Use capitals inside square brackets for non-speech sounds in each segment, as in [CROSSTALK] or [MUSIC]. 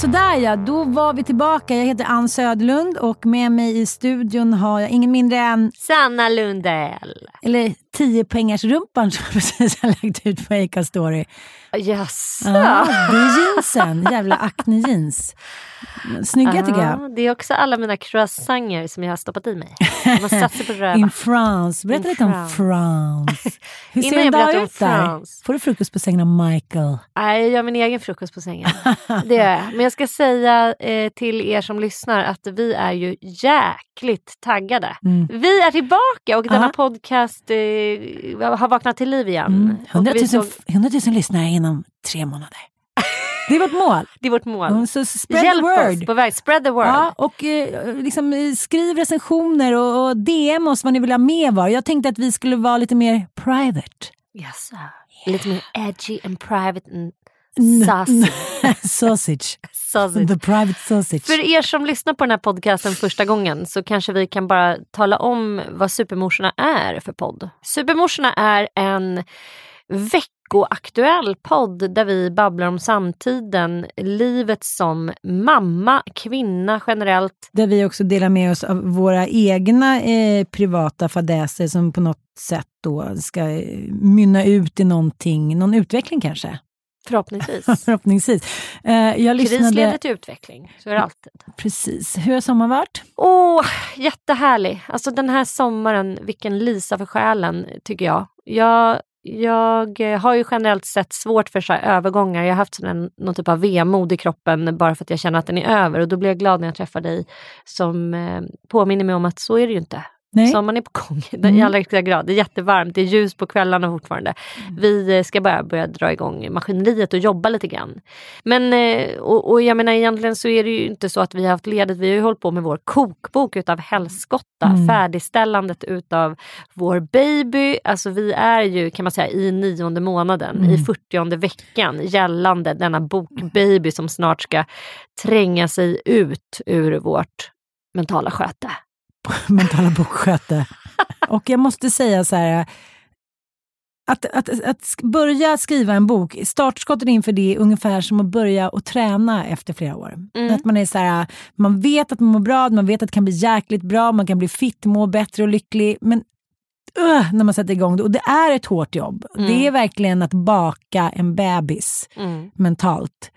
Sådär ja, då var vi tillbaka. Jag heter Ann Söderlund och med mig i studion har jag ingen mindre än, Sanna Lundell. eller 10 pengars rumpan som jag precis har lagt ut på Acast Story. Jaså? Ja, det är jeansen, jävla Acne jeans. Snygga tycker jag. Ja, det är också alla mina croissanter som jag har stoppat i mig. De har på röva. [LAUGHS] In France. Berätta In lite om France. France. [LAUGHS] Hur ser en dag ut där? France. Får du frukost på sängen av Michael? Nej, jag gör min egen frukost på sängen. [LAUGHS] Det gör jag. Men jag ska säga eh, till er som lyssnar att vi är ju jäkligt taggade. Mm. Vi är tillbaka och denna podcast eh, har vaknat till liv igen. Mm. Och 100, vi 000, såg- 100 000 lyssnare inom tre månader. Det är vårt mål. Det är vårt mål. Mm, Så spread Hjälp the word. oss på väg. Spread the word. Ja, och eh, liksom, eh, skriv recensioner och, och DM oss vad ni vill ha med var. Jag tänkte att vi skulle vara lite mer private. Yes, Lite mer edgy and private and [LAUGHS] sausage. Sausage. The private sausage. För er som lyssnar på den här podcasten första gången så kanske vi kan bara tala om vad Supermorsorna är för podd. Supermorsorna är en veckoaktuell podd där vi babblar om samtiden, livet som mamma, kvinna generellt. Där vi också delar med oss av våra egna eh, privata fadäser som på något sätt då ska eh, mynna ut i någonting, någon utveckling kanske. Förhoppningsvis. [LAUGHS] Förhoppningsvis. Eh, jag Kris lyssnade... leder till utveckling, så är det alltid. Precis. Hur har sommaren varit? Åh, jättehärlig. Alltså den här sommaren, vilken lisa för själen tycker jag. Jag, jag eh, har ju generellt sett svårt för så här övergångar. Jag har haft sån någon typ av vemod i kroppen bara för att jag känner att den är över. Och då blir jag glad när jag träffar dig som eh, påminner mig om att så är det ju inte. Nej. Sommaren är på gång [LAUGHS] Mm. i allra högsta grad. Det är jättevarmt, det är ljus på kvällarna fortfarande. Mm. Vi eh, ska bara börja dra igång maskineriet och jobba lite grann. Men eh, och, och jag menar egentligen så är det ju inte så att vi har haft ledigt. Vi har ju hållit på med vår kokbok utav helskotta. Mm. Färdigställandet utav vår baby. Alltså vi är ju kan man säga i nionde månaden, Mm. i fyrtionde veckan gällande denna bokbaby som snart ska tränga sig ut ur vårt mentala sköte. [LAUGHS] mentala boksköte. Och jag måste säga så här, att, att, att börja skriva en bok, startskottet inför det är ungefär som att börja och träna efter flera år. Mm. Att man, är så här, man vet att man mår bra, man vet att det kan bli jäkligt bra, man kan bli fit, må bättre och lycklig. Men uh, när man sätter igång det, och det är ett hårt jobb. Det är verkligen att baka en bebis Mm. mentalt.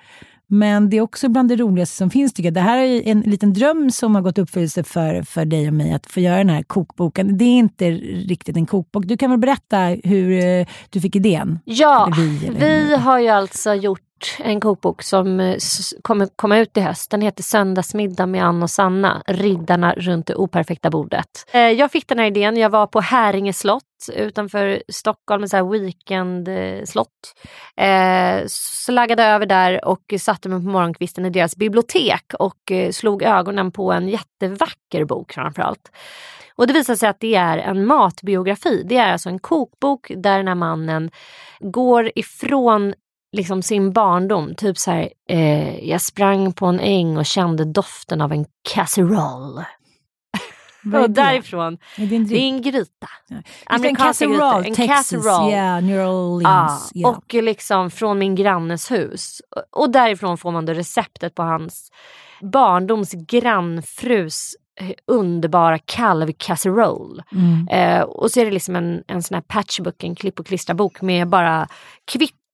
Men det är också bland det roligaste som finns tycker jag. Det här är en liten dröm som har gått uppfyllelse för, för dig och mig att få göra den här kokboken. Det är inte riktigt en kokbok. Du kan väl berätta hur eh, du fick idén? Ja, Eller vi, eller- vi har ju alltså gjort en kokbok som eh, kommer komma ut i höst. Den heter Söndagsmiddag med Ann och Sanna, Riddarna runt det operfekta bordet. Eh, jag fick den här idén, jag var på Häringe slott utanför Stockholm, ett så här weekendslott. Eh, så eh, laggade jag över där och satte mig på morgonkvisten i deras bibliotek och eh, slog ögonen på en jättevacker bok framförallt. Och det visar sig att det är en matbiografi. Det är alltså en kokbok där den här mannen går ifrån liksom sin barndom. Typ så här, eh, jag sprang på en äng och kände doften av en casserole. [LAUGHS] Och därifrån, Är det en det är en gryta. En Amerikanska grytor. casserole, En Texas, casserole. yeah, New Ja, Orleans. ja. Och liksom från min grannes hus. Och därifrån får man då receptet på hans barndoms grannfrus eh, underbara kalvkasseroll. Mm. Eh, och så är det liksom en, en sån här patchbook, en klipp och klistra-bok med bara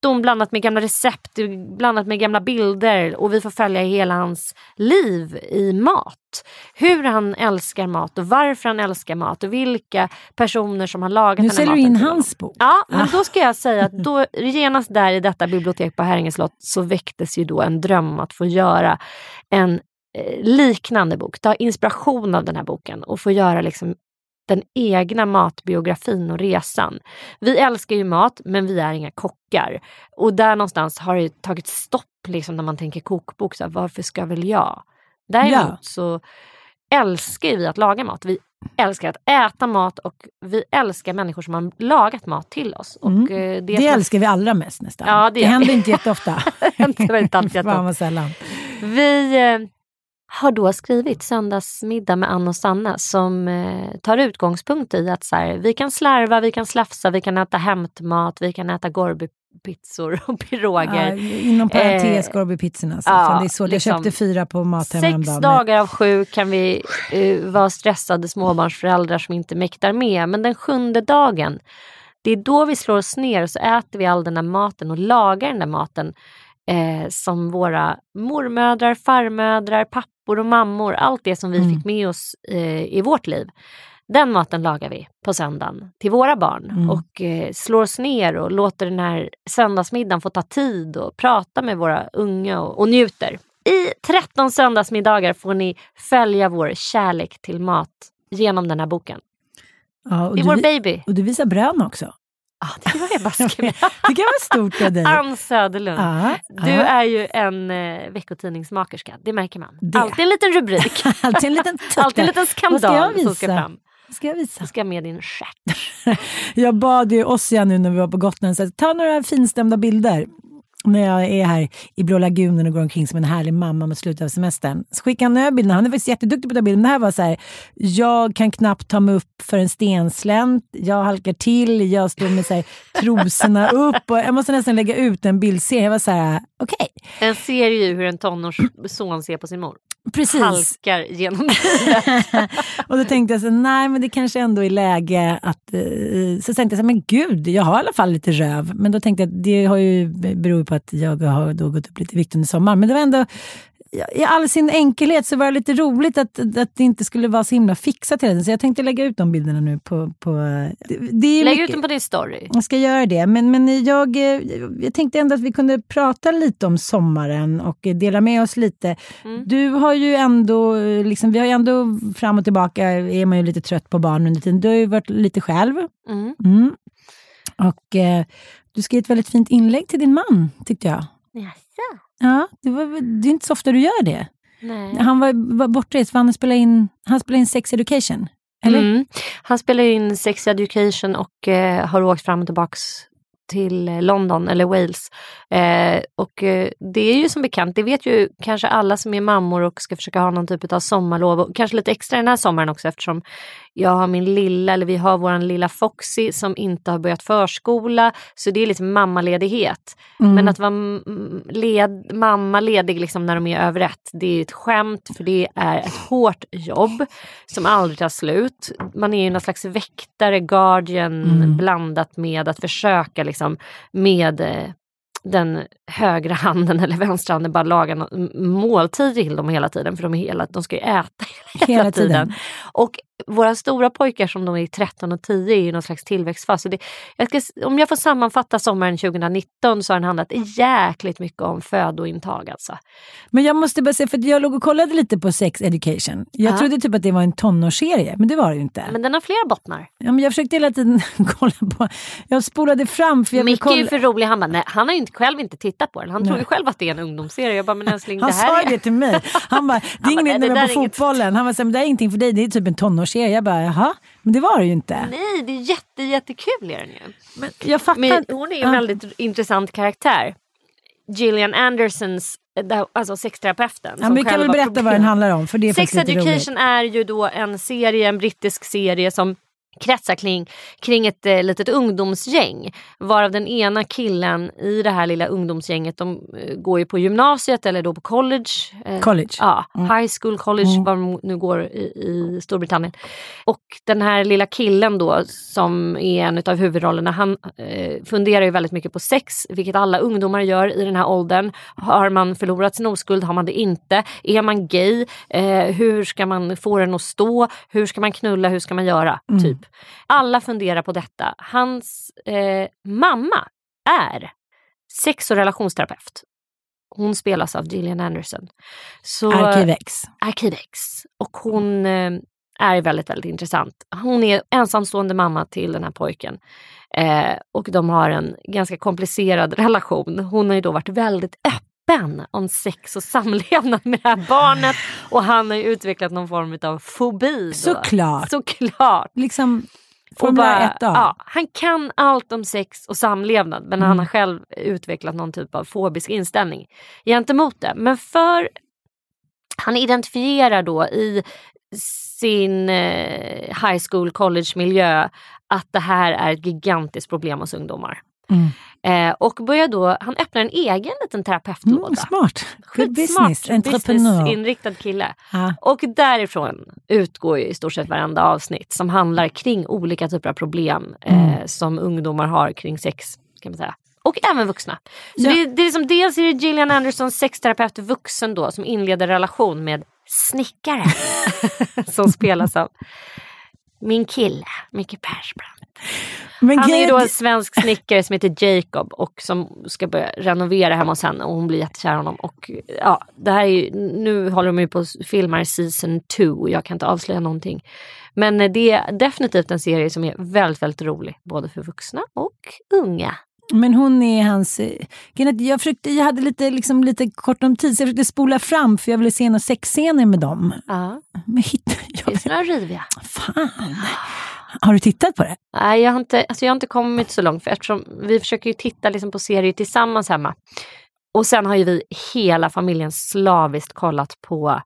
kvitton blandat med gamla recept, blandat med gamla bilder och vi får följa hela hans liv i mat. Hur han älskar mat och varför han älskar mat och vilka personer som har lagat Nu den här säljer du maten in hans bok. Ja, men Ah. då ska jag säga att då, genast där i detta bibliotek på Häringe slott så väcktes ju då en dröm att få göra en eh, liknande bok, ta inspiration av den här boken och få göra liksom den egna matbiografin och resan. Vi älskar ju mat men vi är inga kockar. Och där någonstans har det tagit stopp liksom när man tänker kokbok. Så här, varför ska väl jag? Däremot Ja. så älskar vi att laga mat. Vi älskar att äta mat och vi älskar människor som har lagat mat till oss. Och, Mm. eh, Det som- älskar vi allra mest nästan. Ja, det det händer inte jätteofta. [LAUGHS] Det händer inte alltid [LAUGHS] Fan vad sällan. Vi eh, har då skrivit Söndagsmiddag med Ann och Sanna som eh, tar utgångspunkt i att så här, vi kan slarva, vi kan slafsa, vi kan äta hämtmat, vi kan äta gorbypizzor och piroger. Ja, inom parentes Eh, Gorby-pizzorna. Alltså. ja, det är så. Jag liksom, köpte fyra på Mathem Sex dagar av sju kan vi eh, vara stressade småbarnsföräldrar som inte mäktar med. Men den sjunde dagen, det är då vi slår oss ner och så äter vi all den där maten och lagar den där maten eh, som våra mormödrar, farmödrar, pappor och mammor, allt det som vi Mm. fick med oss eh, i vårt liv. Den maten lagar vi på söndagen till våra barn Mm. och eh, slår oss ner och låter den här söndagsmiddagen få ta tid och prata med våra unga och, och njuter. I 13 söndagsmiddagar får ni följa vår kärlek till mat genom den här boken. Ja, Det är vår baby. och du visar brön också. Ja, det var jag skrev. Det kan vara stort av dig. Ann Söderlund. Ja, Du är ju en eh, veckotidningsmakerska, det märker man. Det. Alltid en liten rubrik. [LAUGHS] Alltid en liten [LAUGHS] Alltid en liten Vad ska jag skandal som ska fram. Ska jag visa? Du ska med din stjärt. [LAUGHS] Jag bad ju Ossia nu när vi var på Gotland, så här, ta några finstämda bilder när jag är här i Blå lagunen och går omkring som en härlig mamma mot slutet av semestern. Så skickade han över bilden. Han är faktiskt jätteduktig på att ta bilder. Det här var så här, jag kan knappt ta mig upp för en stenslänt, jag halkar till, jag står med så här, trosorna upp. Och jag måste nästan lägga ut en bildserie. Jag var så här, okej. Okay. En serie ju hur en tonårsson ser på sin mor. Precis. halkar genom [LAUGHS] Och då tänkte jag så nej men det kanske ändå är läge att... Eh, så tänkte jag så men gud, jag har i alla fall lite röv. Men då tänkte jag att det har ju, beror på att jag har då gått upp lite vikt under sommaren. Men det var ändå i all sin enkelhet så var det lite roligt att, att det inte skulle vara så himla fixat hela tiden. Så jag tänkte lägga ut de bilderna nu på... på Lägg mycket, ut dem på din story. Jag ska göra det. Men, men jag, jag tänkte ändå att vi kunde prata lite om sommaren och dela med oss lite. Mm. Du har ju ändå, liksom, vi har ju ändå fram och tillbaka, är man ju lite trött på barn under tiden. Du har ju varit lite själv. Mm. Mm. Och eh, du skrev ett väldigt fint inlägg till din man, tyckte jag. Jaså? Ja, det, var, det är inte så ofta du gör det. Nej. Han var, var bortrest för han spelade in, han spelade in Sex Education. Eller? Mm. Han spelar in Sex Education och eh, har åkt fram och tillbaks till London eller Wales. Eh, och eh, det är ju som bekant, det vet ju kanske alla som är mammor och ska försöka ha någon typ av sommarlov och kanske lite extra den här sommaren också eftersom jag har min lilla, eller vi har våran lilla Foxy som inte har börjat förskola. Så det är liksom mammaledighet. Mm. Men att vara led, mamma ledig liksom när de är över ett, det är ett skämt för det är ett hårt jobb som aldrig tar slut. Man är ju någon slags väktare, guardian mm. blandat med att försöka liksom med eh, den högra handen eller vänstra handen bara laga måltid till dem hela tiden för de, är hela, de ska ju äta [LAUGHS] hela, hela tiden. tiden. Och våra stora pojkar som de är 13 och 10 är i någon slags tillväxtfas. Så det, jag ska, om jag får sammanfatta sommaren 2019 så har den handlat jäkligt mycket om födointag. Alltså. Men jag måste bara säga, för jag låg och kollade lite på Sex Education. Jag ja. trodde typ att det var en tonårsserie, men det var det ju inte. Men den har flera bottnar. Ja, men jag försökte hela tiden [LAUGHS] kolla på, jag spolade fram. För jag Micke kolla... är för rolig, han, bara, nej, han har ju inte, själv inte tittat på den. Han tror ju själv att det är en ungdomsserie. Jag bara, men älskling, han det här sa är... det till mig. Han bara, [LAUGHS] det är inget när på fotbollen. Han bara, det är ingenting för dig, det är typ en tonårsserie. Jag bara, jaha. Men det var det ju inte. Nej, det är jätte, jättekul är den ju. Men jag fattar Men hon är en ja. väldigt intressant karaktär. Gillian Andersons eh, alltså sexterapeuten. Ja, vi kan väl berätta vad den handlar om. För det är Sex Education roligt. är ju då en serie, en brittisk serie som kretsar kring, kring ett eh, litet ungdomsgäng. Varav den ena killen i det här lilla ungdomsgänget, de eh, går ju på gymnasiet eller då på college. Eh, college? Ja, mm. high school, college, mm. var de nu går i, i, Storbritannien. Och den här lilla killen då som är en av huvudrollerna, han eh, funderar ju väldigt mycket på sex, vilket alla ungdomar gör i den här åldern. Har man förlorat sin oskuld? Har man det inte? Är man gay? Eh, hur ska man få den att stå? Hur ska man knulla? Hur ska man göra? Mm. Typ. Alla funderar på detta. Hans eh, mamma är sex och relationsterapeut. Hon spelas av Gillian Anderson. Så, Arkivex. Arkivex. Och hon eh, är väldigt, väldigt intressant. Hon är ensamstående mamma till den här pojken. Eh, och de har en ganska komplicerad [LAUGHS] relation. Hon har ju då varit väldigt öppen om sex och samlevnad med det här barnet och han har ju utvecklat någon form av fobi. Då. Såklart. Såklart. Liksom 1 ja, Han kan allt om sex och samlevnad men mm. han har själv utvecklat någon typ av fobisk inställning gentemot det. Men för han identifierar då i sin eh, high school college miljö att det här är ett gigantiskt problem hos ungdomar. Mm. Eh, och börjar då, han öppnar en egen liten terapeutlåda. Mm, smart. Good business. Businessinriktad kille. Ah. Och därifrån utgår ju i stort sett varenda avsnitt som handlar kring olika typer av problem eh, mm. som ungdomar har kring sex. kan man säga. Och även vuxna. Så ja. det, det är som dels är det Gillian Anderson, sexterapeut vuxen då, som inleder relation med snickare. [LAUGHS] som spelas av min kille, Micke Persbrandt. Men han är då en svensk snickare som heter Jacob och som ska börja renovera hemma hos henne och hon blir jättekär i honom. Och ja, det här är ju, nu håller de ju på att filma season 2 jag kan inte avslöja någonting. Men det är definitivt en serie som är väldigt, väldigt rolig både för vuxna och unga. Men hon är hans... Eh, jag, försökte, jag hade lite, liksom, lite kort om tid så jag försökte spola fram för jag ville se några sexscener med dem. Ja. Men hitta, [LAUGHS] jag, det några riviga? Fan. Har du tittat på det? Nej, jag har inte, alltså jag har inte kommit så långt för eftersom vi försöker ju titta liksom på serier tillsammans hemma. Och sen har ju vi hela familjen slaviskt kollat på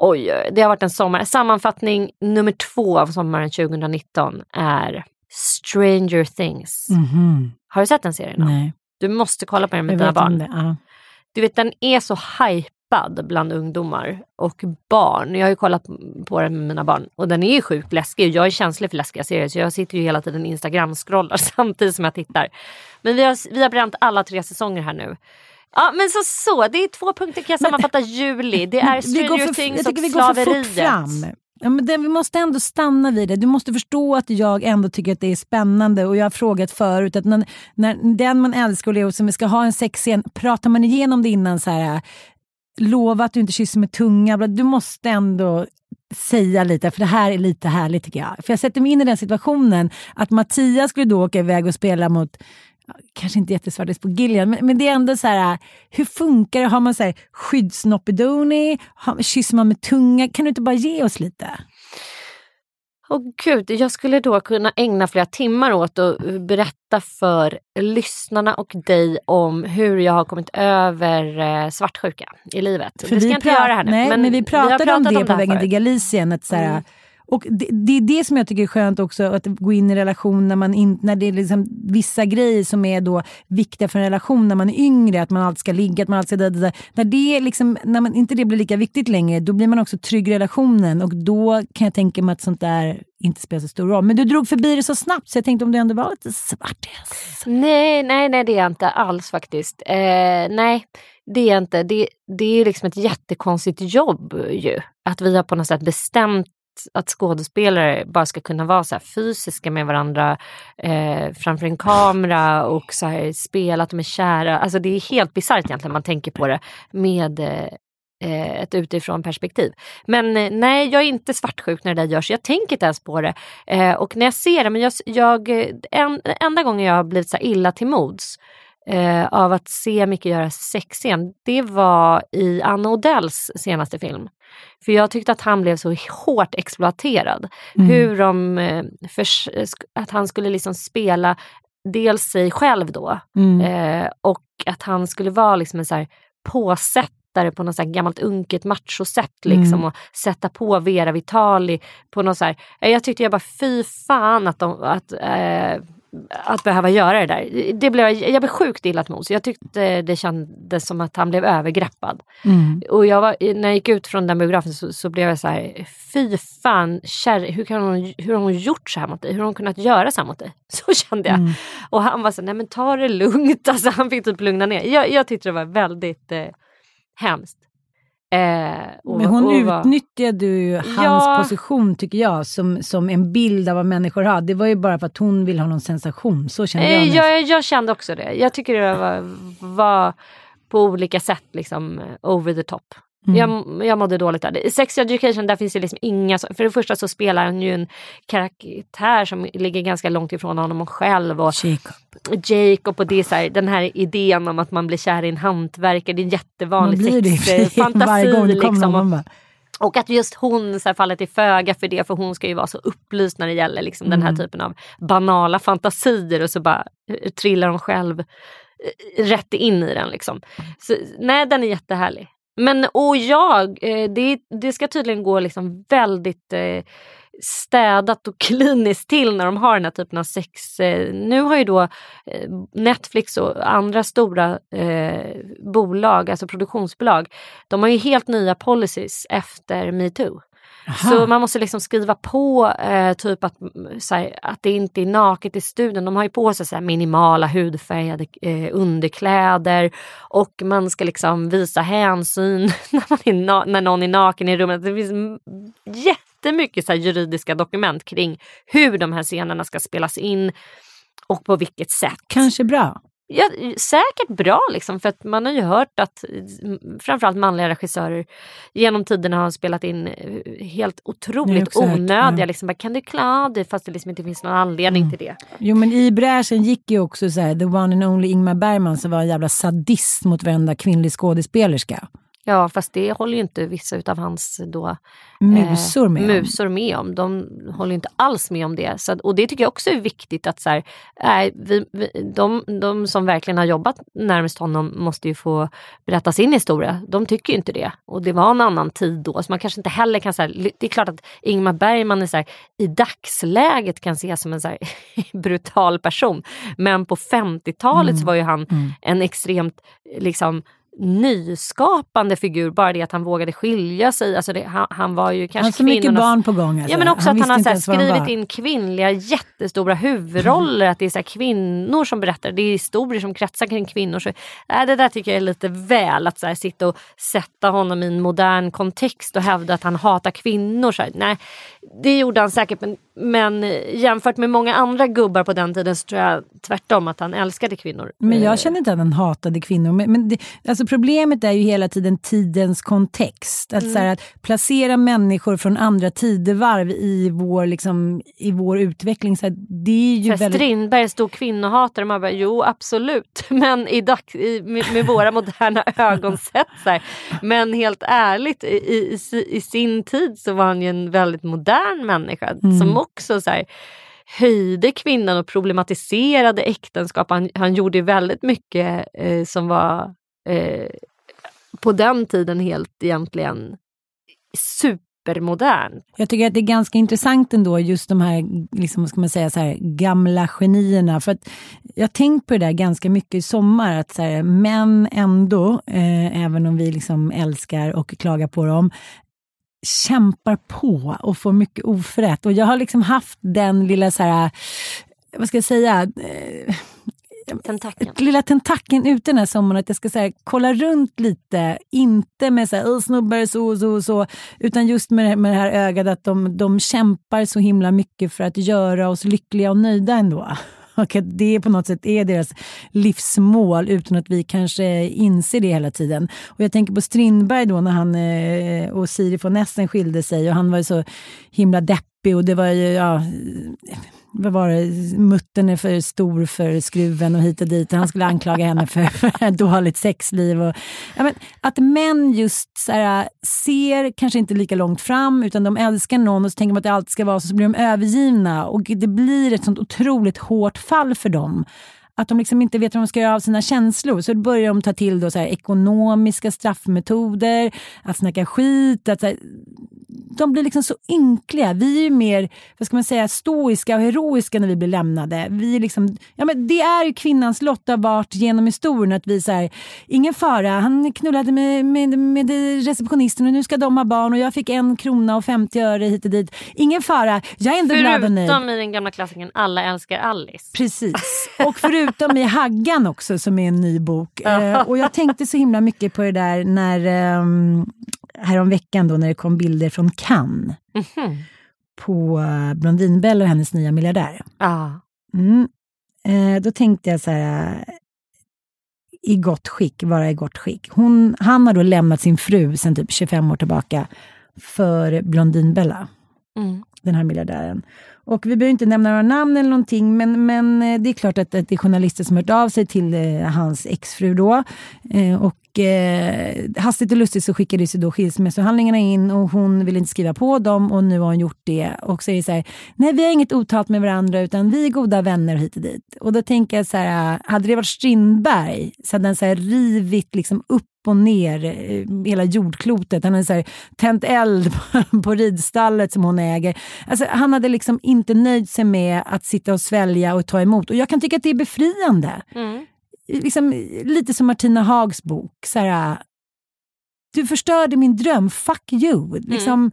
Oj, det har varit en sommar. Sammanfattning nummer två av sommaren 2019 är Stranger Things. Mhm. Har du sett den serien? Nej. Du måste kolla på den med Jag dina barn. det. Ja. Du vet, den är så hypad bland ungdomar och barn. Jag har ju kollat på den med mina barn och den är ju sjukt läskig. Jag är känslig för läskiga serier så jag sitter ju hela tiden Instagram-scrollar [LAUGHS] samtidigt som jag tittar. Men vi har, vi har bränt alla tre säsonger här nu. Ja men så så, det är två punkter kan jag sammanfatta juli. Det är [LAUGHS] Stranger för, Things och vi går för fort fram. Ja, men det, vi måste ändå stanna vid det. Du måste förstå att jag ändå tycker att det är spännande och jag har frågat förut att när, när den man älskar och lever som vi ska ha en sexscen, pratar man igenom det innan så här lova att du inte kysser med tunga. Du måste ändå säga lite, för det här är lite härligt tycker jag. För jag sätter mig in i den situationen att Mattias skulle då åka iväg och spela mot Kanske inte jättesvartis på Gillian, men, men det är ändå så här, hur funkar det? Har man så här skyddsnoppedoni? Kysser man med tunga? Kan du inte bara ge oss lite? Åh gud, jag skulle då kunna ägna flera timmar åt att berätta för lyssnarna och dig om hur jag har kommit över eh, svartsjuka i livet. det ska jag inte göra här nu. Nej, men, vi har pratade pratat om det på här vägen förut. till Galicien. Att så här, Mm och det, det är det som jag tycker är skönt också, att gå in i relation när, man in, när det är liksom vissa grejer som är då viktiga för en relation när man är yngre, att man alltid ska ligga, att man alltid ska... där, där, där. När, det liksom, när man, inte det blir lika viktigt längre, då blir man också trygg i relationen och då kan jag tänka mig att sånt där inte spelar så stor roll. Men du drog förbi det så snabbt så jag tänkte om du ändå var lite svartis. Nej, nej, nej det är jag inte alls faktiskt. Eh, nej, det är jag inte. Det, det är liksom ett jättekonstigt jobb ju. Att vi har på något sätt bestämt att skådespelare bara ska kunna vara så här fysiska med varandra eh, framför en kamera och så här spela att de är kära. Alltså det är helt bisarrt egentligen man tänker på det med eh, eh ett utifrån perspektiv. Men eh, nej, jag är inte svartsjuk när det där görs. Jag tänker inte ens på det. Eh, och när jag ser det, men jag, jag, eh, en, enda gången jag har blivit så här illa till mods eh, av att se Micke göra sexscen, det var i Anna Odells senaste film. För jag tyckte att han blev så hårt exploaterad. Hur de, eh, förs- att han skulle liksom spela dels sig själv då Mm. eh, och att han skulle vara liksom en så här påsättare på något så här gammalt unket machosätt liksom Mm. och sätta på Vera Vitali på något så här. Jag tyckte jag bara fy fan att de, att, eh, att behöva göra det där. Det blev, jag blev sjukt illa till mods. Jag tyckte det kändes som att han blev övergreppad. Mm. Och jag var, när jag gick ut från den biografen så, så blev jag så här, fy fan, kär, hur, kan hon, hur har hon gjort så här mot dig? Hur har hon kunnat göra så här mot dig? [LAUGHS] Så kände jag. Mm. Och han var så här, nej men ta det lugnt. [LAUGHS] Alltså, han fick typ lugna ner. Jag, jag tyckte det var väldigt eh, hemskt. Eh, och- Men hon och utnyttjade ju hans Ja. position tycker jag som, som en bild av vad människor har. Det var ju bara för att hon vill ha någon sensation. Så kände jag. Eh, mest. jag, jag kände också det. Jag tycker det var, var på olika sätt liksom eh, over the top. Mm. Jag, jag mådde dåligt där. I Sex Education där finns det liksom inga, för det första så spelar han ju en karaktär som ligger ganska långt ifrån honom själv och Jacob. Jacob och det är så här, den här idén om att man blir kär i en hantverkare, det är en jättevanlig sexfantasi. [LAUGHS] varje gång det kommer liksom. någon. och, Man bara, och att just hon så här, faller till föga för det för hon ska ju vara så upplyst när det gäller liksom, den här typen av banala fantasier och så bara eh, trillar hon själv eh, rätt in i den. Liksom. Så, nej, den är jättehärlig. Men och jag, eh, det, det ska tydligen gå liksom väldigt eh, städat och [LAUGHS] kliniskt till när de har den här typen av sex. Eh, nu har ju då Netflix och andra stora bolag, alltså produktionsbolag, de har ju helt nya policies efter metoo. Så man måste liksom skriva på eh, typ att, mm, så här, att det inte är naket i studion. De har ju på sig så här, minimala hudfärgade eh, underkläder och man ska liksom visa hänsyn [LAUGHS] när, na- när någon är naken i rummet. Det finns jättemycket så här, juridiska dokument kring hur de här scenerna ska spelas in och på vilket sätt. Kanske bra. Ja, säkert bra liksom för att man har ju hört att mm, framförallt manliga regissörer genom tiderna har spelat in eh, helt otroligt onödiga. ja. Liksom, bara, kan du klara det fast det liksom inte finns någon anledning Mm. till det. Jo men i bräschen gick ju också så här, the one and only Ingmar Bergman som var en jävla sadist mot varenda kvinnlig skådespelerska. Ja, fast det håller ju inte vissa utav hans då, Musor med eh, musor med om. De håller inte alls med om det. Så, och det tycker jag också är viktigt att så här, nej, vi, vi, de, de som verkligen har jobbat närmast honom måste ju få berätta sin historia. De tycker ju inte det. Och det var en annan tid då. Så man kanske inte heller kan säga, det är klart att Ingmar Bergman är så här, i dagsläget kan ses som en så [LAUGHS] brutal person. Men på 50-talet så var ju han en extremt liksom nyskapande figur. Bara det att han vågade skilja sig. Alltså det, han, han var ju kanske Han så mycket barn på gång. Alltså. Ja men också att visste han har skrivit in kvinnliga jättestora huvudroller. Att det är så kvinnor som berättar. Det är historier som kretsar kring kvinnor. Så, äh, det där tycker jag är lite väl. Att så sitta och sätta honom i en modern kontext och hävda att han hatar kvinnor. Så här, nej, det gjorde han säkert. Men, men jämfört med många andra gubbar på den tiden så tror jag tvärtom att han älskade kvinnor. Men Eh, jag känner inte att han hatade kvinnor. Men, men det, alltså problemet är ju hela tiden tidens kontext. Att, så här, att placera människor från andra tidevarv i vår, liksom, i vår utveckling. Så här, det är ju väldigt... Strindberg stor kvinnohatare. Man bara, jo absolut. [LAUGHS] Men i dag, i, med, med våra moderna [LAUGHS] ögon sett. Så här. Men helt ärligt, i, i, i sin tid så var han ju en väldigt modern människa. Som också så höjde kvinnan och problematiserade äktenskap. Han, han gjorde väldigt mycket eh, som var eh, på den tiden helt egentligen supermodern. Jag tycker att det är ganska intressant ändå, just de här, liksom, ska man säga, så här, gamla genierna. För att jag har tänkt på det där ganska mycket i sommar, att så här, män ändå, eh, även om vi liksom älskar och klagar på dem, kämpar på och får mycket oförrätt. Och jag har liksom haft den lilla, så här, vad ska jag säga, eh, Tentaken. Lilla tentaken ute den här sommaren att jag ska så här, kolla runt lite. Inte med så här, snubbar så och så så. Utan just med det, här- med det här ögat att de, de kämpar så himla mycket för att göra oss lyckliga och nöjda ändå. [LAUGHS] Och att det på något sätt är deras livsmål utan att vi kanske inser det hela tiden. Och jag tänker på Strindberg då när han eh, och Siri von Essen skilde sig och han var ju så himla deppig och det var ju, ja, vad var det, muttern är för stor för skruven och hit och dit. Han skulle anklaga henne för, [LAUGHS] för dåligt sexliv. Och, ja, men, att män just så här, ser kanske inte lika långt fram utan de älskar någon och så tänker de att det alltid ska vara så, så blir de övergivna och det blir ett sånt otroligt hårt fall för dem att de liksom inte vet vad de ska göra av sina känslor. Så då börjar de ta till då så här ekonomiska straffmetoder, att snacka skit. Att så här, de blir liksom så ynkliga. Vi är ju mer vad ska man säga, stoiska och heroiska när vi blir lämnade. Vi är liksom, ja, men det är ju kvinnans lott har varit genom historien att vi så här, ingen fara, han knullade med, med, med receptionisten och nu ska de ha barn och jag fick en krona och 50 öre hit och dit. Ingen fara, jag är ändå glad och nöjd. Förutom i den gamla klassikern Alla älskar Alice. Precis. Och förutom i Haggan också som är en ny bok. Eh, och jag tänkte så himla mycket på det där när um, häromveckan då när det kom bilder från Cannes Mhm. på uh, Blondinbella och hennes nya miljardär. Ja. Mm. Eh, då tänkte jag så här, eh, i gott skick, vara i gott skick. Hon, han har då lämnat sin fru sedan typ 25 år tillbaka för Blondinbella Mm den här miljardären. Och vi behöver inte nämna några namn eller någonting, men, men eh, det är klart att, att det är journalister som hört av sig till eh, hans exfru då. Eh, och eh, hastigt och lustigt så skickades ju då skilsmässohandlingarna in och hon ville inte skriva på dem och nu har hon gjort det. Och så är så här, nej vi har inget otalt med varandra utan vi är goda vänner hit och dit. Och då tänker jag så här, eh, hade det varit Strindberg så hade den så här rivit liksom upp och ner eh, hela jordklotet. Han hade så här, tänt eld [LAUGHS] på, på ridstallet som hon äger. Alltså, han hade liksom inte nöjt sig med att sitta och svälja och ta emot. Och jag kan tycka att det är befriande. Mm. Liksom, lite som Martina Hags bok. Så här, du förstörde min dröm, fuck you. Liksom,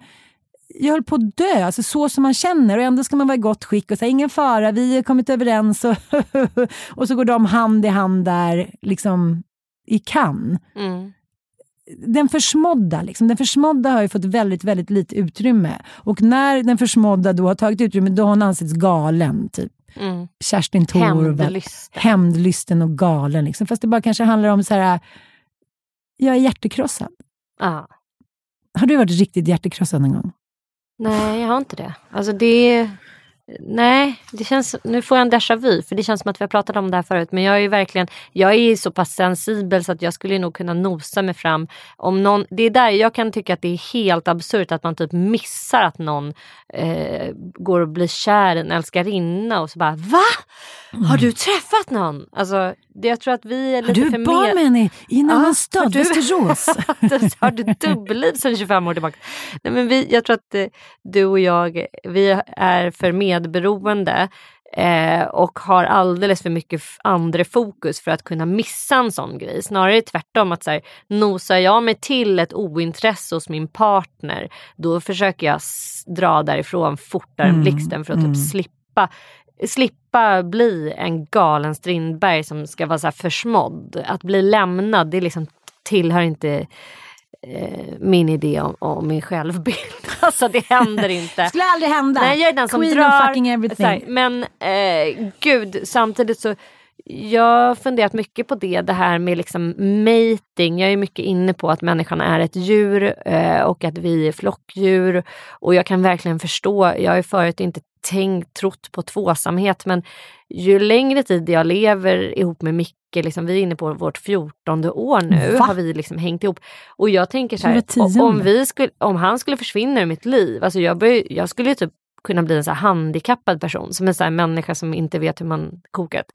jag höll på att dö, alltså så som man känner och ändå ska man vara i gott skick och säga ingen fara, vi har kommit överens och, [LAUGHS] och så går de hand i hand där liksom i Cannes Mm. den försmådda, liksom, den försmådda har ju fått väldigt, väldigt lite utrymme. Och när den försmådda då har tagit utrymme, då har hon ansetts galen. Typ. Mm. Kerstin Thorvald. Hämndlysten. Hämndlysten och galen. Liksom. Fast det bara kanske handlar om så här, jag är hjärtekrossad. Ja. Har du varit riktigt hjärtekrossad någon gång? Nej, jag har inte det. Alltså det... Nej, det känns, nu får jag en déjà vu för det känns som att vi har pratat om det här förut. Men jag är verkligen, jag är så pass sensibel så att jag skulle nog kunna nosa mig fram. Om någon, det är där jag kan tycka att det är helt absurt att man typ missar att någon eh, går och blir kär i en älskarinna och så bara VA? Har du träffat någon? Alltså, det, jag tror att vi är lite Har för du med henne i en annan har stad, Västerås? [LAUGHS] har du dubbelliv sedan 25 år tillbaka? Nej, men vi, jag tror att eh, du och jag, vi är för medberoende eh, och har alldeles för mycket andra fokus för att kunna missa en sån grej. Snarare tvärtom att så här, nosar jag mig till ett ointresse hos min partner då försöker jag dra därifrån fortare än blixten för att typ slippa slippa bli en galen Strindberg som ska vara så försmådd. Att bli lämnad, det liksom tillhör inte eh, min idé om, om min självbild. [LAUGHS] alltså det händer inte. [LAUGHS] skulle aldrig hända. Nej, jag är den som Queen drar. fucking everything. här, men eh, gud, samtidigt så jag har funderat mycket på det, det här med liksom mating. Jag är mycket inne på att människan är ett djur eh, och att vi är flockdjur. Och jag kan verkligen förstå, jag har ju förut inte tänkt, trott på tvåsamhet men ju längre tid jag lever ihop med Micke, liksom, vi är inne på vårt fjortonde år nu, Va? har vi liksom hängt ihop. Och jag tänker så här, om, vi skulle, om han skulle försvinna ur mitt liv, alltså jag, bör, jag skulle ju typ kunna bli en så handikappad person, som en så här människa som inte vet hur man kokar ett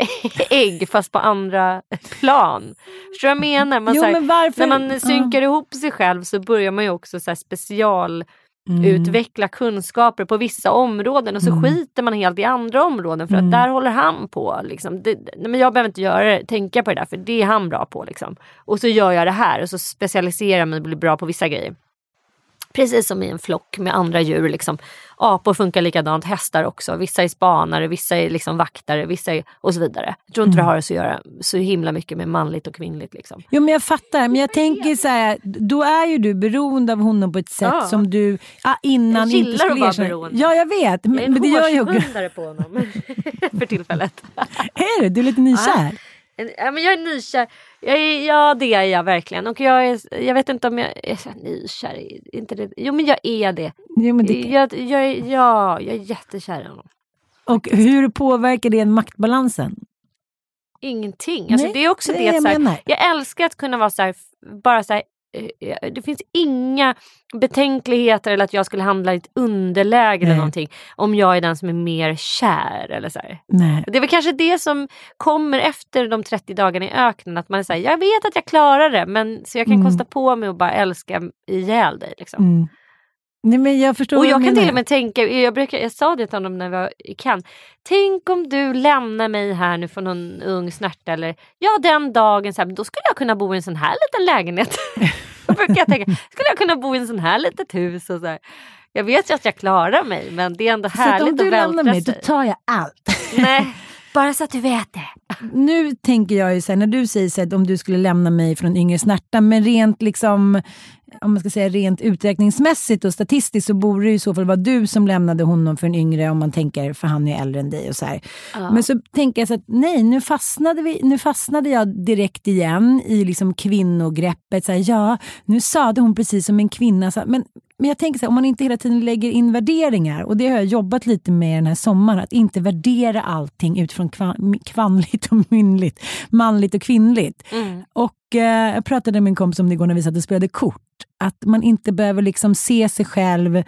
[LAUGHS] ägg fast på andra plan. Förstår du vad jag menar? Man, Jo, här, men varför- När man synkar ihop sig själv så börjar man ju också så special Mm. utveckla kunskaper på vissa områden och så skiter man helt i andra områden för Mm. att där håller han på. Liksom. Det, men jag behöver inte göra tänka på det där för det är han bra på. Liksom. Och så gör jag det här och så specialiserar jag mig och blir bra på vissa grejer. Precis som i en flock med andra djur. Liksom. Apor funkar likadant, hästar också. Vissa är spanare, vissa är liksom vaktare vissa är, och så vidare. Jag tror inte Mm. det har att göra, så himla mycket med manligt och kvinnligt. Liksom. Jo men jag fattar, men jag tänker så här, då är ju du beroende av honom på ett sätt Ja. som du ah, innan Jag inte skulle erkänna. beroende. Ja jag vet, Jag är men, en men det gör hårspundare på honom [LAUGHS] för tillfället. Är det? Du är lite nykär? Ja, men jag är nykär. Jag ja det är jag verkligen. Och jag, är, jag vet inte om jag är nykär. är Inte det. Jo men jag är det. Jo, men det Jag, jag, är- ja, jag är jättekär i honom. och hur påverkar det maktbalansen? Ingenting. Alltså, Nej, det är också det det, jag så här, jag älskar att kunna vara så här, bara så här, eh, det finns inga betänkligheter eller att jag skulle handla i ett underläge eller Nej. någonting om jag är den som är mer kär. Eller så. Det är väl kanske det som kommer efter de 30 dagarna i öknen. Att man är såhär, jag vet att jag klarar det men så jag kan Mm. kosta på mig att bara älska ihjäl dig. Liksom. Mm. Nej men jag förstår Och jag kan till och med tänka, jag, brukar, jag sa det till honom när vi var i Cannes. Tänk om du lämnar mig här nu för någon ung snärta eller ja den dagen, så här, då skulle jag kunna bo i en sån här liten lägenhet. [LAUGHS] Då brukar jag tänka, skulle jag kunna bo i en sån här litet hus och så här. Jag vet ju att jag klarar mig men det är ändå Så att härligt om du att lämnar vältra mig då sig. tar jag allt. Nej, [LAUGHS] bara så att du vet det. nu tänker jag ju så här, när du säger så här, om du skulle lämna mig från yngre snärta, men rent liksom om man ska säga rent uträkningsmässigt och statistiskt så borde det i så fall vara du som lämnade honom för en yngre om man tänker för han är äldre än dig och så här. Men så tänker jag så att nej, nu fastnade, vi, nu fastnade jag direkt igen i liksom kvinnogreppet. Så här, ja, nu sade hon precis som en kvinna. Så här, men, men jag tänker så här, om man inte hela tiden lägger in värderingar och det har jag jobbat lite med den här sommaren, att inte värdera allting utifrån kvan, kvanligt och mynligt, manligt och kvinnligt. Och eh, jag pratade med en kompis om det igår när vi satt och spelade kort. Att man inte behöver liksom se sig själv eh,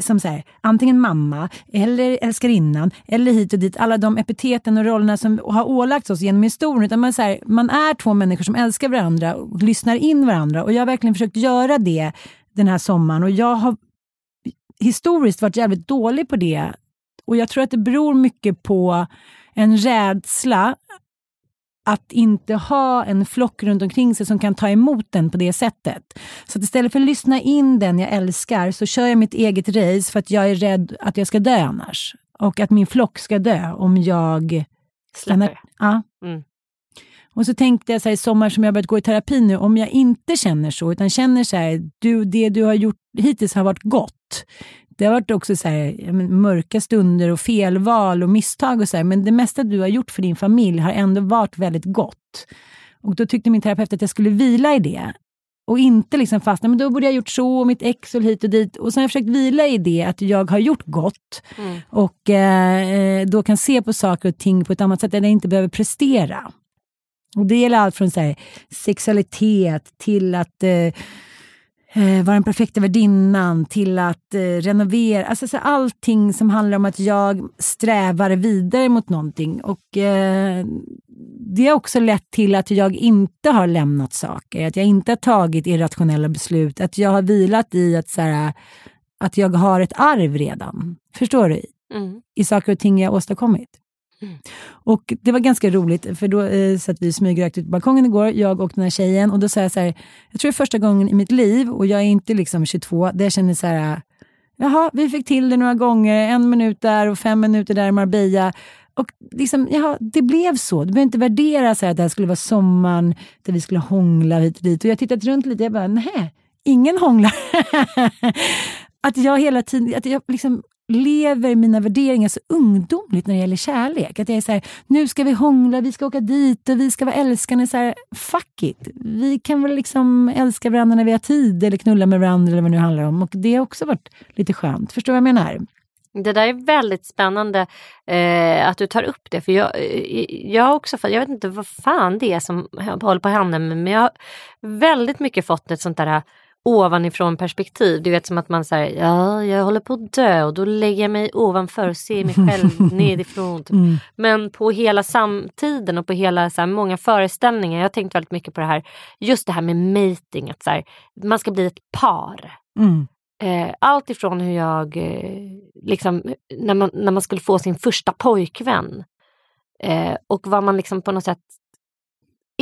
som så här, antingen mamma eller älskarinnan eller hit och dit. Alla de epiteten och rollerna som har ålagts oss genom historien. Utan man, så här, man är två människor som älskar varandra och lyssnar in varandra. Och jag har verkligen försökt göra det den här sommaren. Och jag har historiskt varit jävligt dålig på det. Och jag tror att det beror mycket på en rädsla att inte ha en flock runt omkring sig som kan ta emot den på det sättet. Så istället för att lyssna in den jag älskar så kör jag mitt eget race för att jag är rädd att jag ska dö annars. Och att min flock ska dö om jag Släpper. Ja. Mm. Och så tänkte jag så här, i sommar som jag börjat gå i terapi nu, om jag inte känner så, utan känner så här, du, det du har gjort hittills har varit gott. Det har varit också så här, mörka stunder och felval och misstag och så här, men det mesta du har gjort för din familj har ändå varit väldigt gott. Och då tyckte min terapeut att jag skulle vila i det. och inte liksom fastna, men då borde jag gjort så, och mitt ex och hit och dit. Och så har jag försökt vila i det, att jag har gjort gott. Mm. Och eh, då kan se på saker och ting på ett annat sätt, där jag inte behöver prestera. Och det gäller allt från så här, sexualitet till att eh, eh, vara den perfekta värdinnan, till att eh, renovera. Alltså så allting som handlar om att jag strävar vidare mot någonting. Och eh, det har också lett till att jag inte har lämnat saker, att jag inte har tagit irrationella beslut, att jag har vilat i att, så här, att jag har ett arv redan. Förstår du? Mm. I saker och ting jag åstadkommit. Och det var ganska roligt, för då eh, satt vi smygrökt ut på balkongen igår, jag och den här tjejen. Och då sa jag så här, jag tror det är första gången i mitt liv, och jag är inte liksom 22, där jag känner så här, jaha, vi fick till det några gånger, en minut där och fem minuter där i Marbella. Och liksom, jaha, det blev så. Du behöver inte värdera så här, att det här skulle vara sommaren, där vi skulle hångla hit och dit. Och jag har tittat runt lite, jag bara, nej, ingen hånglar. [LAUGHS] att jag hela tiden, att jag liksom lever mina värderingar så ungdomligt när det gäller kärlek. Att jag är så här, nu ska vi hångla, vi ska åka dit och vi ska vara älskande. Så här, fuck it. Vi kan väl liksom älska varandra när vi har tid eller knulla med varandra eller vad det nu handlar om. Och det har också varit lite skönt. Förstår du vad jag menar? Det där är väldigt spännande eh, att du tar upp det. För jag, eh, jag har också jag vet inte vad fan det är som håller på att hända men jag har väldigt mycket fått ett sånt där ovanifrån perspektiv. Du vet som att man säger ja jag håller på att dö och då lägger jag mig ovanför och ser mig själv [LAUGHS] nedifrån. Typ. Mm. Men på hela samtiden och på hela så här, många föreställningar. Jag har tänkt väldigt mycket på det här. Just det här med mating. Att så här, man ska bli ett par. Mm. Eh, allt ifrån hur jag, eh, liksom, när, man, när man skulle få sin första pojkvän. Eh, och vad man liksom på något sätt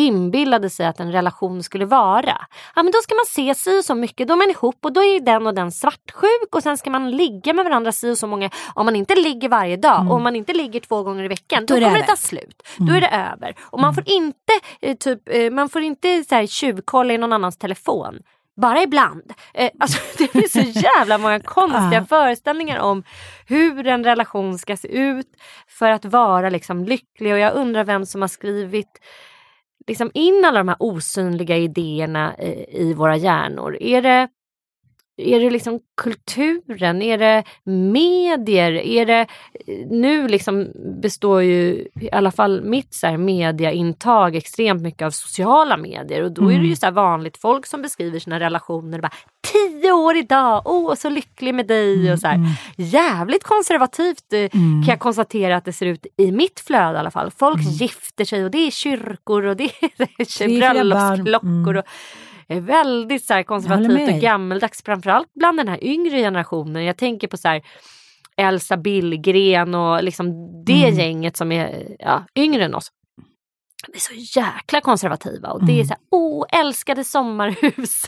inbillade sig att en relation skulle vara. Ja men då ska man se si så mycket, då är man ihop och då är den och den svartsjuk och sen ska man ligga med varandra si så många. Om man inte ligger varje dag och om man inte ligger två gånger i veckan då, Då det kommer det ta slut. Då är det över. Och man får inte, eh, typ, eh, man får inte så här, tjuvkolla i någon annans telefon. Bara ibland. Eh, alltså, [LAUGHS] det finns så jävla många [LAUGHS] konstiga Ja. föreställningar om hur en relation ska se ut för att vara liksom, lycklig. Och jag undrar vem som har skrivit liksom, in alla de här osynliga idéerna i, i våra hjärnor. Är det, är det liksom kulturen? Är det medier? Är det, nu liksom består ju i alla fall mitt så här mediaintag extremt mycket av sociala medier och då är det ju så här vanligt folk som beskriver sina relationer. Bara, Tio år idag, åh så lycklig med dig. och så här. Jävligt konservativt eh, kan jag konstatera att det ser ut i mitt flöde i alla fall. Folk gifter sig och det är kyrkor och det är [LAUGHS] bröllopsklockor. Mm. Och, är väldigt så här, konservativt och gammeldags framförallt bland den här yngre generationen. Jag tänker på så här, Elsa Billgren och liksom det Mm. gänget som är ja, yngre än oss. De är så jäkla konservativa och Mm. det är så här, oh, älskade sommarhus,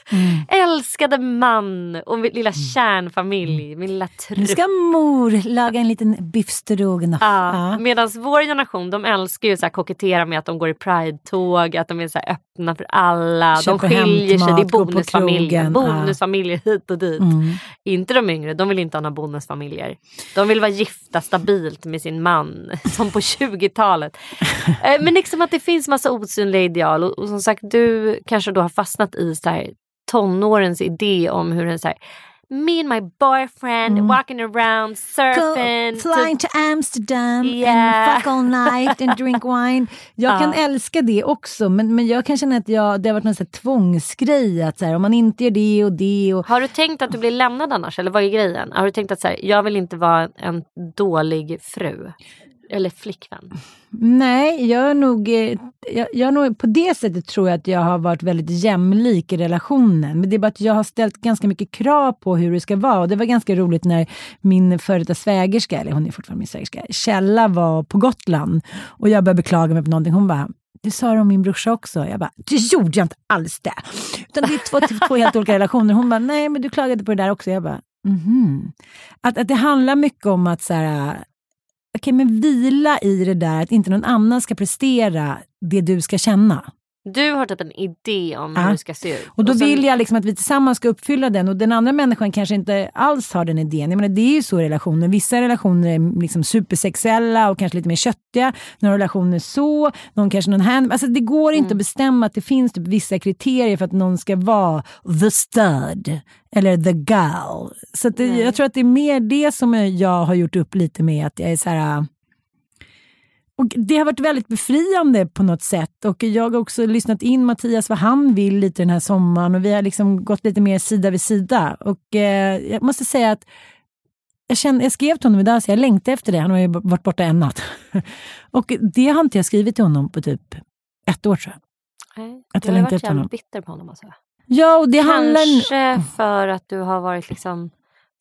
älskade man och min lilla kärnfamilj, min lilla Nu ska mor laga en liten biff. Ja, Ja. Medan vår generation de älskar ju så här kokettera med att de går i Pride-tåg, att de är så här öppna för alla. Köper de skiljer sig, det är bonusfamiljer. krogen, ja. Bonusfamiljer hit och dit. Mm. Inte de yngre, de vill inte ha några bonusfamiljer. De vill vara gifta stabilt med sin man, som på 20-talet. [LAUGHS] Eh, Men liksom att det finns massa osynliga ideal och, och som sagt du kanske då har fastnat i så här, tonårens idé om hur en så här Me and my boyfriend walking around surfing. Go, flying to Amsterdam Yeah. and fuck all night and drink wine. Jag [LAUGHS] kan älska det också men, men jag kan känna att jag, det har varit någon sån här tvångsgrej att så här, om man inte gör det och det och Har du tänkt att du blir lämnad annars? Eller vad är grejen? Har du tänkt att så här, jag vill inte vara en dålig fru? Eller flickvän? Nej, jag är nog, eh, jag, jag är nog, på det sättet tror jag att jag har varit väldigt jämlik i relationen. Men det är bara att jag har ställt ganska mycket krav på hur det ska vara. Och det var ganska roligt när min före detta svägerska, eller hon är fortfarande min svägerska, Källa var på Gotland. Och jag började beklaga mig på någonting. Hon bara, det sa du om min brorsa också. Jag bara, det gjorde jag inte alls det. Utan det är två, två helt olika relationer. Hon bara, nej men du klagade på det där också. Jag bara, mhm. Att, att det handlar mycket om att så här, okej men vila i det där att inte någon annan ska prestera det du ska känna. Du har typ en idé om Ja. hur det ska se ut. Och då sen- vill jag liksom att vi tillsammans ska uppfylla den och den andra människan kanske inte alls har den idén. Jag menar, det är ju så i relationer. Vissa relationer är liksom supersexuella och kanske lite mer köttiga. Några relationer så, någon kanske någon här. Alltså det går inte att bestämma att det finns typ vissa kriterier för att någon ska vara the stud eller the gal. Så det, jag tror att det är mer det som jag har gjort upp lite med att jag är så här och det har varit väldigt befriande på något sätt. Och Jag har också lyssnat in Mattias vad han vill lite den här sommaren och vi har liksom gått lite mer sida vid sida. Och eh, Jag måste säga att jag, kände, jag skrev till honom idag så jag längtar efter det. Han har ju varit borta en natt. [LAUGHS] och det har inte jag skrivit till honom på typ ett år tror jag. Nej, Att du jag har ju längtar varit jävligt bitter på honom. Alltså. Ja, och det handlar... Kanske för att du har varit liksom,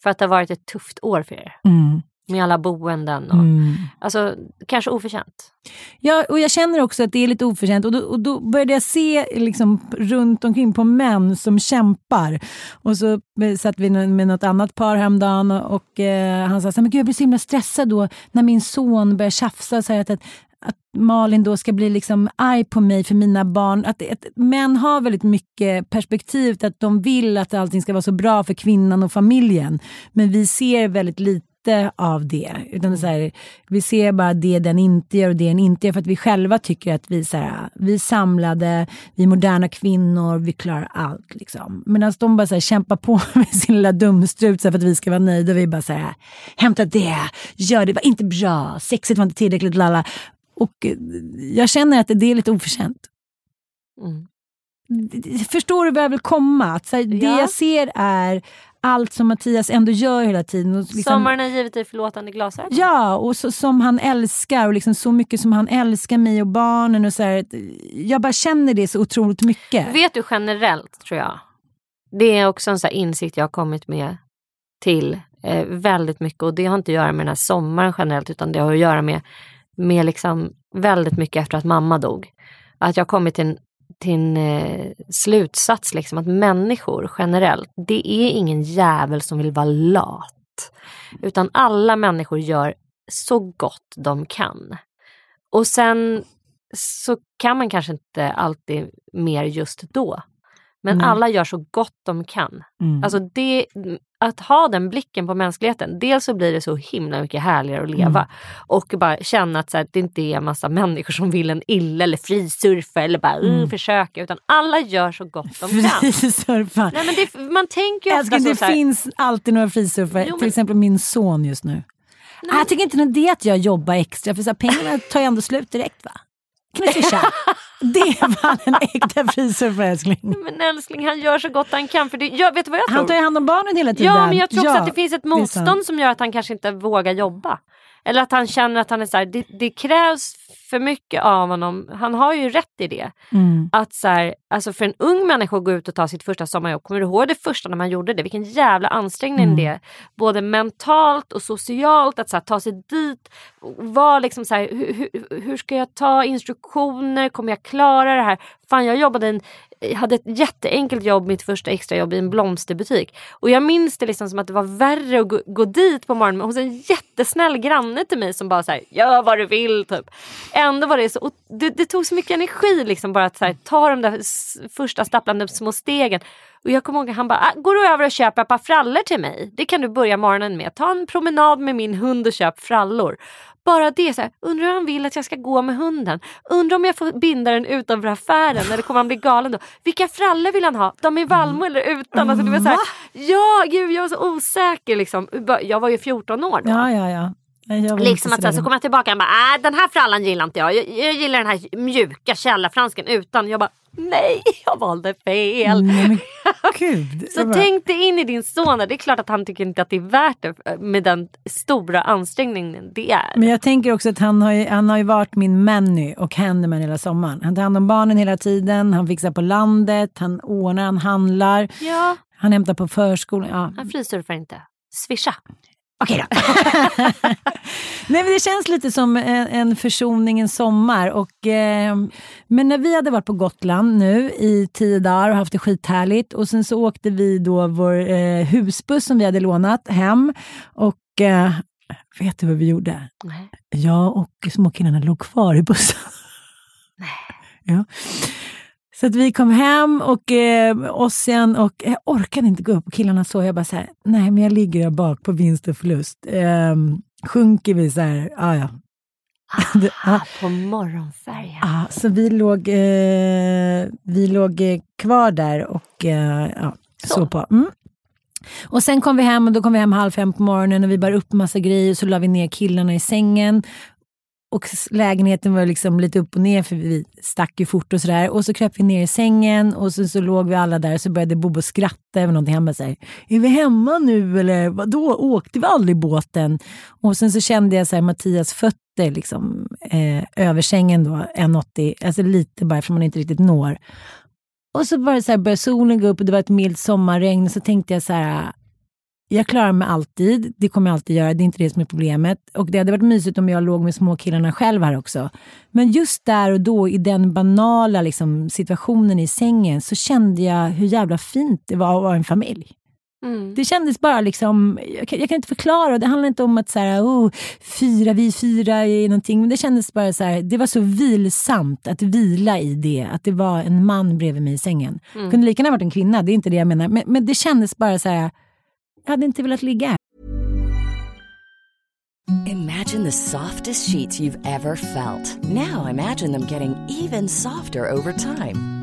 för att det har varit ett tufft år för er. Mm, Med alla boenden och, mm. alltså kanske oförtjänt. Ja, och jag känner också att det är lite oförtjänt och då, och då började jag se liksom runt omkring på män som kämpar. Och så eh, satt vi med något annat par häromdagen och, och eh, han sa så här, men gud jag blir så himla stressad då när min son börjar tjafsa så här att, att att Malin då ska bli liksom arg på mig för mina barn. Att, att män har väldigt mycket perspektiv, att de vill att allting ska vara så bra för kvinnan och familjen. Men vi ser väldigt lite av det. Utan det så här, vi ser bara det den inte gör och det den inte gör för att vi själva tycker att vi, så här, vi är samlade, vi är moderna kvinnor, vi klarar allt. Liksom. Medan de bara så här, kämpar på [LAUGHS] med sin lilla dumstrut så här, för att vi ska vara nöjda. Vi bara så här, hämta det, gör det, var inte bra, sexet var inte tillräckligt, lalla. Och eh, jag känner att det är lite oförtjänt. Mm. Förstår du vad jag vill komma? Att, så här, Det Ja. jag ser är allt som Mattias ändå gör hela tiden. Och liksom, Sommaren har givit dig förlåtande glasögon. Ja, och så, som han älskar och liksom så mycket som han älskar mig och barnen. Och så här, jag bara känner det så otroligt mycket. Vet du generellt tror jag. Det är också en här insikt jag har kommit med till eh, väldigt mycket och det har inte att göra med den här sommaren generellt utan det har att göra med, med liksom väldigt mycket efter att mamma dog. Att jag har kommit till en, till en eh, slutsats liksom att människor generellt, det är ingen jävel som vill vara lat. Utan alla människor gör så gott de kan. Och sen så kan man kanske inte alltid mer just då. Men Nej. alla gör så gott de kan. Mm. Alltså det, att ha den blicken på mänskligheten, dels så blir det så himla mycket härligare att leva Mm. och bara känna att så här, det inte är en massa människor som vill en illa eller frisurfa eller bara mm. försöka utan alla gör så gott de kan. Frisurfar. Nej, men det, man tänker ju Älskling, det så här, finns alltid några frisurfare. Jo, men- Till exempel min son just nu. Ah, jag tycker inte det är att jag jobbar extra för så här, pengarna tar ju ändå slut direkt va? Kan swisha? [LAUGHS] [LAUGHS] det är fan en äkta frisurfare älskling. men älskling han gör så gott han kan. För det, jag, vet du vad jag tror? Han tar ju hand om barnen hela tiden. Ja men jag tror också Ja, att det finns ett motstånd som gör att han kanske inte vågar jobba. Eller att han känner att han är så här, det, det krävs för mycket av honom. Han har ju rätt i det. Mm. Att så här, alltså för en ung människa att gå ut och ta sitt första sommarjobb, kommer du ihåg det första när man gjorde det? Vilken jävla ansträngning Mm. det är. Både mentalt och socialt, att så här, ta sig dit. Var liksom så här, hur, hur, ska jag ta instruktioner? Kommer jag klara det här? Fan jag jobbade en, jag hade ett jätteenkelt jobb, mitt första extrajobb i en blomsterbutik. Och jag minns det liksom som att det var värre att gå, gå dit på morgonen hos en jättesnäll granne till mig som bara så här, gör vad du vill typ. Ändå var det så, det, det tog så mycket energi liksom bara att här, ta de där första stapplande små stegen. Och jag kommer ihåg att han bara, ah, går du över och köper ett par frallor till mig? Det kan du börja morgonen med. Ta en promenad med min hund och köp frallor. Bara det, så här, undrar hur han vill att jag ska gå med hunden. Undrar om jag får binda den utanför affären eller kommer han bli galen då? Vilka frallor vill han ha? De i Valmo eller utan? Alltså, det var så här, ja, gud jag var så osäker liksom. Jag var ju 14 år då. Ja, ja, ja. Liksom att så, så kommer jag tillbaka och bara, äh, den här frallan gillar inte jag. jag. Jag gillar den här mjuka källarfransken utan. Jag bara, nej [LAUGHS] jag valde fel. Nej. [LAUGHS] Så bara- tänk dig in i din son. Det är klart att han tycker inte att det är värt det med den stora ansträngningen det är. Men jag tänker också att han har ju, han har ju varit min Manny och handyman hela sommaren. Han tar hand om barnen hela tiden, han fixar på landet, han ordnar, han handlar, Ja, han hämtar på förskolan. Ja. han frisurfar inte. Swisha. Okej då. [LAUGHS] Nej, men det känns lite som en, en försoning en sommar. Och, eh, men när vi hade varit på Gotland nu i tio dagar och haft det skithärligt och sen så åkte vi då vår eh, husbuss som vi hade lånat hem och eh, vet du vad vi gjorde? Nej. Jag och småkillarna låg kvar i bussen. Ja. Så att vi kom hem och eh, Ossian och jag orkade inte gå upp och killarna så jag bara så här, nej men jag ligger där bak på vinst och förlust. Eh, sjunker vi så här, ah, ja. Ah, på morgonfärjan. Ja, så vi låg, eh, vi låg eh, kvar där och eh, ja, så. på. Mm. Och sen kom vi hem och då kom vi hem halv fem på morgonen och vi bar upp massa grejer så la vi ner killarna i sängen. Och lägenheten var liksom lite upp och ner för vi stack ju fort och sådär. Och så kröp vi ner i sängen och så, så låg vi alla där och så började Bobo skratta över någonting. Han bara såhär, är vi hemma nu eller vadå, åkte vi aldrig båten? Och sen så kände jag så här, Mattias fötter liksom, eh, över sängen då, 1,80, alltså lite bara för man inte riktigt når. Och så bara så här började solen gå upp och det var ett milt sommarregn och så tänkte jag så här, jag klarar mig alltid, det kommer jag alltid göra, det är inte det som är problemet. Och det hade varit mysigt om jag låg med småkillarna själv här också. Men just där och då i den banala liksom, situationen i sängen så kände jag hur jävla fint det var att vara en familj. Mm. Det kändes bara liksom, jag kan, jag kan inte förklara, det handlar inte om att så här, oh, fyra, vi fyra i någonting, men det kändes bara så här, det var så vilsamt att vila i det, att det var en man bredvid mig i sängen. Mm. Kunde lika gärna varit en kvinna, det är inte det jag menar, men, men det kändes bara så här, jag hade inte velat ligga. Imagine the softest sheets you've ever felt. Now imagine them getting even softer over time.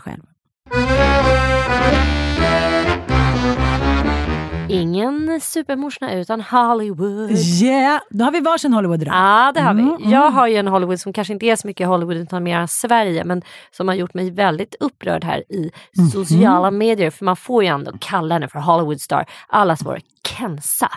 Själv. Ingen supermorsa utan Hollywood. Yeah, då har vi varsin Hollywood idag. Ja, det har Mm, vi. Jag har ju en Hollywood som kanske inte är så mycket Hollywood utan mer Sverige men som har gjort mig väldigt upprörd här i Mhm. sociala medier för man får ju ändå kalla henne för Hollywood star. Allas vår Kenza.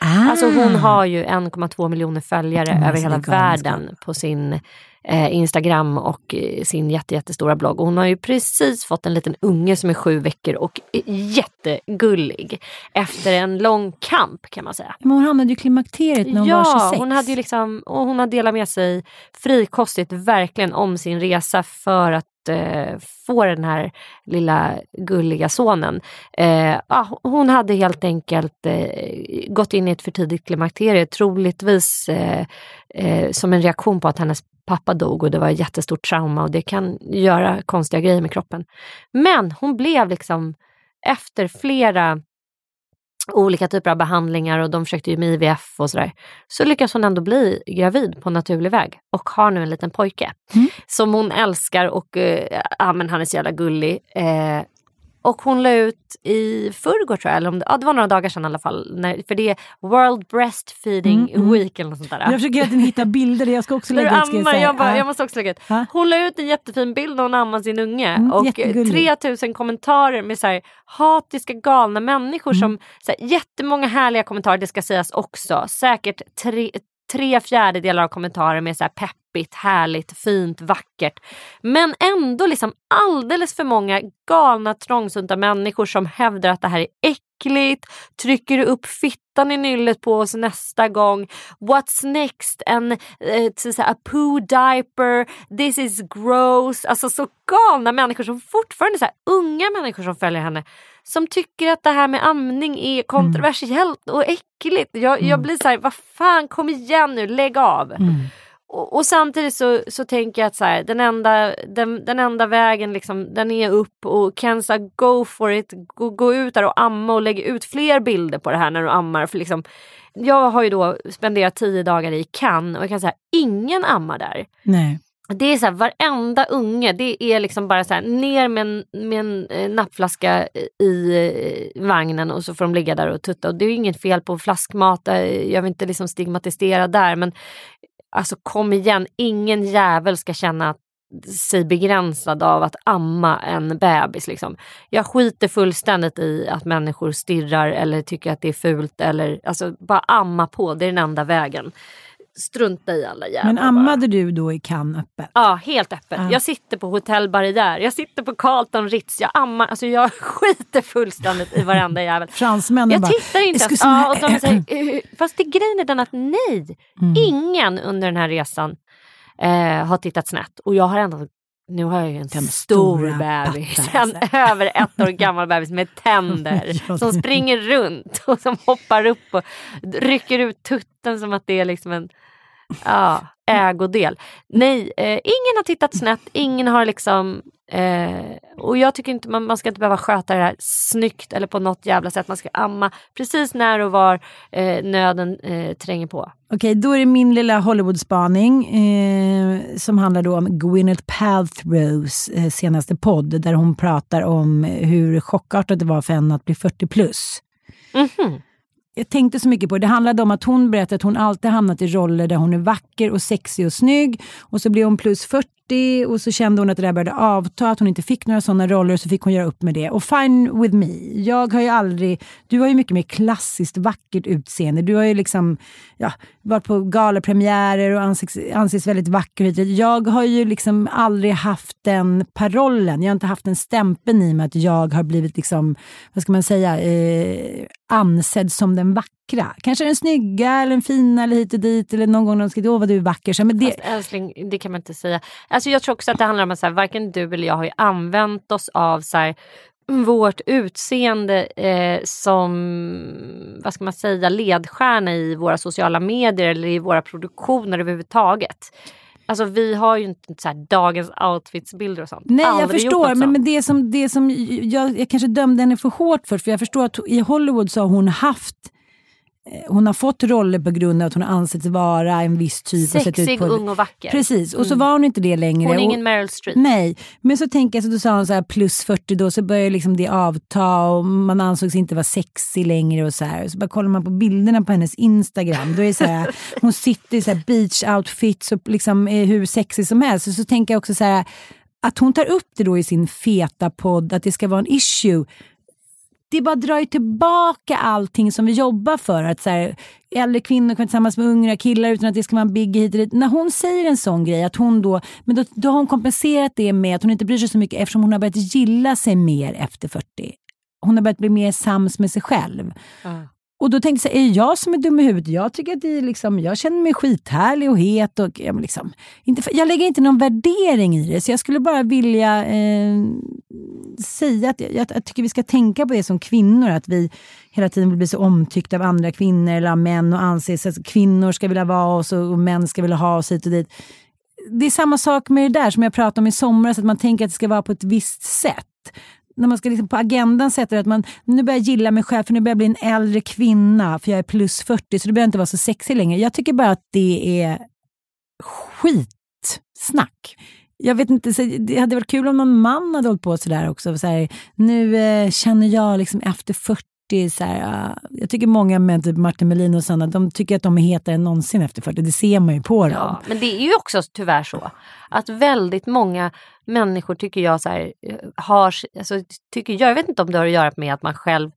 Ah. Alltså hon har ju 1,2 miljoner följare Mm, över hela världen på sin Instagram och eh, sin jätte, jättestora blogg. Och hon har ju precis fått en liten unge som är sju veckor och jättegullig. Efter en lång kamp kan man säga. Men hon hamnade ju i klimakteriet när hon ja, var 26. hon hade ju liksom, och hon har delat med sig frikostigt verkligen om sin resa för att eh, få den här lilla gulliga sonen. Eh, ja, hon hade helt enkelt eh, gått in i ett för tidigt klimakterie, troligtvis eh, eh, som en reaktion på att hennes pappa dog och det var ett jättestort trauma och det kan göra konstiga grejer med kroppen. Men hon blev liksom efter flera olika typer av behandlingar och de försökte ju med IVF och sådär. Så lyckas hon ändå bli gravid på naturlig väg och har nu en liten pojke som hon älskar och eh, ja, men han är så jävla gullig. Eh, och hon la ut i förrgår tror jag, eller om det, ja, det var några dagar sedan i alla fall, när, för det är World Breastfeeding Mm, mm. Week eller något sånt där. Jag försöker hela hitta bilder, jag ska också lägga ut. ska jag jag, bara, Ja. jag måste också lägga ut. Hon la ut en jättefin bild när hon ammar sin unge Mm, och jättegullig. 3000 kommentarer med så här, hatiska galna människor Mm. som så här, jättemånga härliga kommentarer, det ska sägas också. Säkert tre, tre fjärdedelar av kommentarer med så här pepp deppigt, härligt, fint, vackert. Men ändå liksom alldeles för många galna trångsynta människor som hävdar att det här är äckligt. Trycker du upp fittan i nyllet på oss nästa gång? What's next? En eh, a poo diaper? This is gross. Alltså så galna människor som fortfarande så här, unga människor som följer henne som tycker att det här med amning är kontroversiellt och äckligt. Jag, jag Mm. blir så här, vad fan kom igen nu, lägg av. Mm. Och, och samtidigt så, så tänker jag att så här, den, enda, den, den enda vägen liksom, den är upp och Kenza go for it. Gå, gå ut där och amma och lägg ut fler bilder på det här när du ammar. För liksom, jag har ju då spenderat tio dagar i Cannes och jag kan säga ingen ammar där. Nej. Det är så här, varenda unge, det är liksom bara så här, ner med en, med en eh, nappflaska i eh, vagnen och så får de ligga där och tutta. Och det är ju inget fel på flaskmat, eh, jag vill inte liksom stigmatisera där men alltså kom igen, ingen jävel ska känna sig begränsad av att amma en bebis. Liksom. Jag skiter fullständigt i att människor stirrar eller tycker att det är fult eller alltså bara amma på, det är den enda vägen. Strunta i alla jävlar Men bara. ammade du då i Cannes öppet? Ja, helt öppet. Ja. Jag sitter på Hotell Barrière, jag sitter på Carlton Ritz, jag ammar, alltså jag [LAUGHS] skiter fullständigt i varenda jävel. Fransmännen Jag bara, tittar inte ens. Ja, och de säger, [CLEARS THROAT] eh, fast det grejen är den att nej, Mm. ingen under den här resan eh, har tittat snett. Och jag har ändå nu har jag ju en Den stor bebis, pattar, en över ett år gammal bebis med tänder [LAUGHS] som springer runt och som hoppar upp och rycker ut tutten som att det är liksom en ja, ägodel. Nej, eh, ingen har tittat snett, ingen har liksom eh, och jag tycker inte man, man ska inte behöva sköta det här snyggt eller på något jävla sätt. Man ska amma precis när och var eh, nöden eh, tränger på. Okej, då är det min lilla Hollywood-spaning eh, som handlar då om Gwyneth Paltrows eh, senaste podd där hon pratar om hur chockartat det var för henne att bli 40 plus. Mhm. Jag tänkte så mycket på det. Det handlade om att hon berättade att hon alltid hamnat i roller där hon är vacker och sexig och snygg. Och så blir hon plus 40 och så kände hon att det där började avta, att hon inte fick några sådana roller och så fick hon göra upp med det. Och fine with me. Jag har ju aldrig, du har ju mycket mer klassiskt vackert utseende. Du har ju liksom ja, varit på galapremiärer och anses, anses väldigt vacker. Jag har ju liksom aldrig haft den parollen. Jag har inte haft den stämpeln i mig att jag har blivit liksom, vad ska man säga, eh, ansedd som den vackra. Kanske den snygga eller den fina eller hit och dit eller någon gång de ska åh vad du är vacker. Så, men det, Fast älskling, det kan man inte säga. Alltså jag tror också att det handlar om att så här, varken du eller jag har använt oss av så här, vårt utseende eh, som vad ska man säga, ledstjärna i våra sociala medier eller i våra produktioner överhuvudtaget. Alltså vi har ju inte så dagens outfitsbilder och sånt. Nej, jag Aldrig gjort förstår. Men, men det som, det som jag, jag kanske dömde henne för hårt för, för jag förstår att i Hollywood så har hon haft hon har fått roller på grund av att hon har ansetts vara en viss typ. och sett ut Sexig, på, ung och vacker. Precis, och så Mm. var hon inte det längre. Hon är och- ingen Meryl Streep. Nej, men så tänker jag, så då sa hon så här plus 40 då, så börjar liksom det avta och man ansågs inte vara sexig längre och så här. Så bara kollar man på bilderna på hennes Instagram, då är så här, [LAUGHS] hon sitter i så här beach outfits och liksom är hur sexig som helst. Och så tänker jag också så här, att hon tar upp det då i sin feta podd, att det ska vara en issue det bara drar ju tillbaka allting som vi jobbar för. Att så här, äldre kvinnor kan vara tillsammans med unga killar utan att det ska vara en big hit och dit. När hon säger en sån grej, att hon då, men då, då har hon kompenserat det med att hon inte bryr sig så mycket eftersom hon har börjat gilla sig mer efter 40. Hon har börjat bli mer sams med sig själv. Och då tänkte jag, är det jag som är dum i huvudet? Jag tycker att det är liksom, jag känner mig skithärlig och het. Och, ja, liksom, inte, jag lägger inte någon värdering i det, så jag skulle bara vilja eh, säga att jag, jag, jag tycker vi ska tänka på det som kvinnor, att vi hela tiden vill bli så omtyckta av andra kvinnor eller av män och anses att kvinnor ska vilja vara oss och, och män ska vilja ha oss hit och dit. Det är samma sak med det där som jag pratade om i somras, att man tänker att det ska vara på ett visst sätt när man ska liksom på agendan sätta det att man nu börjar jag gilla mig själv för nu börjar jag bli en äldre kvinna för jag är plus 40 så då behöver jag inte vara så sexig längre. Jag tycker bara att det är skitsnack. Jag vet inte, så det hade varit kul om någon man hade hållit på sådär också. Så här, nu eh, känner jag liksom efter 40 så här, uh, jag tycker många med typ Martin Melin och sådana, de tycker att de är hetare än någonsin efter 40. Det ser man ju på dem. Ja, men det är ju också tyvärr så att väldigt många människor tycker jag så här, eh, har, alltså, tycker jag, jag vet inte om det har att göra med att man själv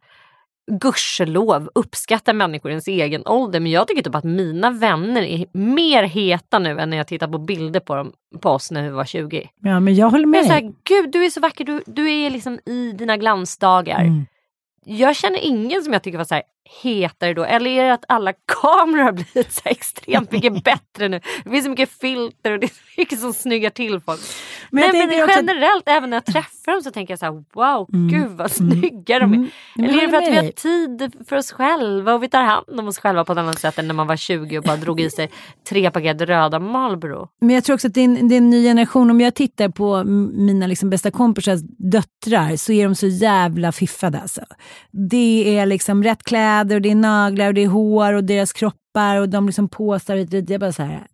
gudskelov uppskattar människor i ens egen ålder. Men jag tycker typ att mina vänner är mer heta nu än när jag tittar på bilder på, dem, på oss när vi var 20. Ja, men jag håller med. Jag är så här, Gud du är så vacker, du, du är liksom i dina glansdagar. Mm. Jag känner ingen som jag tycker var så här hetare då. Eller är det att alla [LAUGHS] kameror har blivit så extremt mycket [LAUGHS] bättre nu? Det finns så mycket filter och det är så mycket som snyggar till folk. Men jag men, också att- generellt även när jag träffar dem så tänker jag så här: wow, gud vad snygga de är. Mm. Men Eller är det för att vi har tid för oss själva och vi tar hand om oss själva på ett annat sätt än när man var 20 och bara drog i sig tre paket röda Marlboro. Men jag tror också att det är, en, det är en ny generation. Om jag tittar på mina liksom bästa kompisars döttrar så är de så jävla fiffade. Alltså. Det är liksom rätt kläder och det är naglar och det är hår och deras kroppar och de liksom påsar hit och dit. Jag bara så här,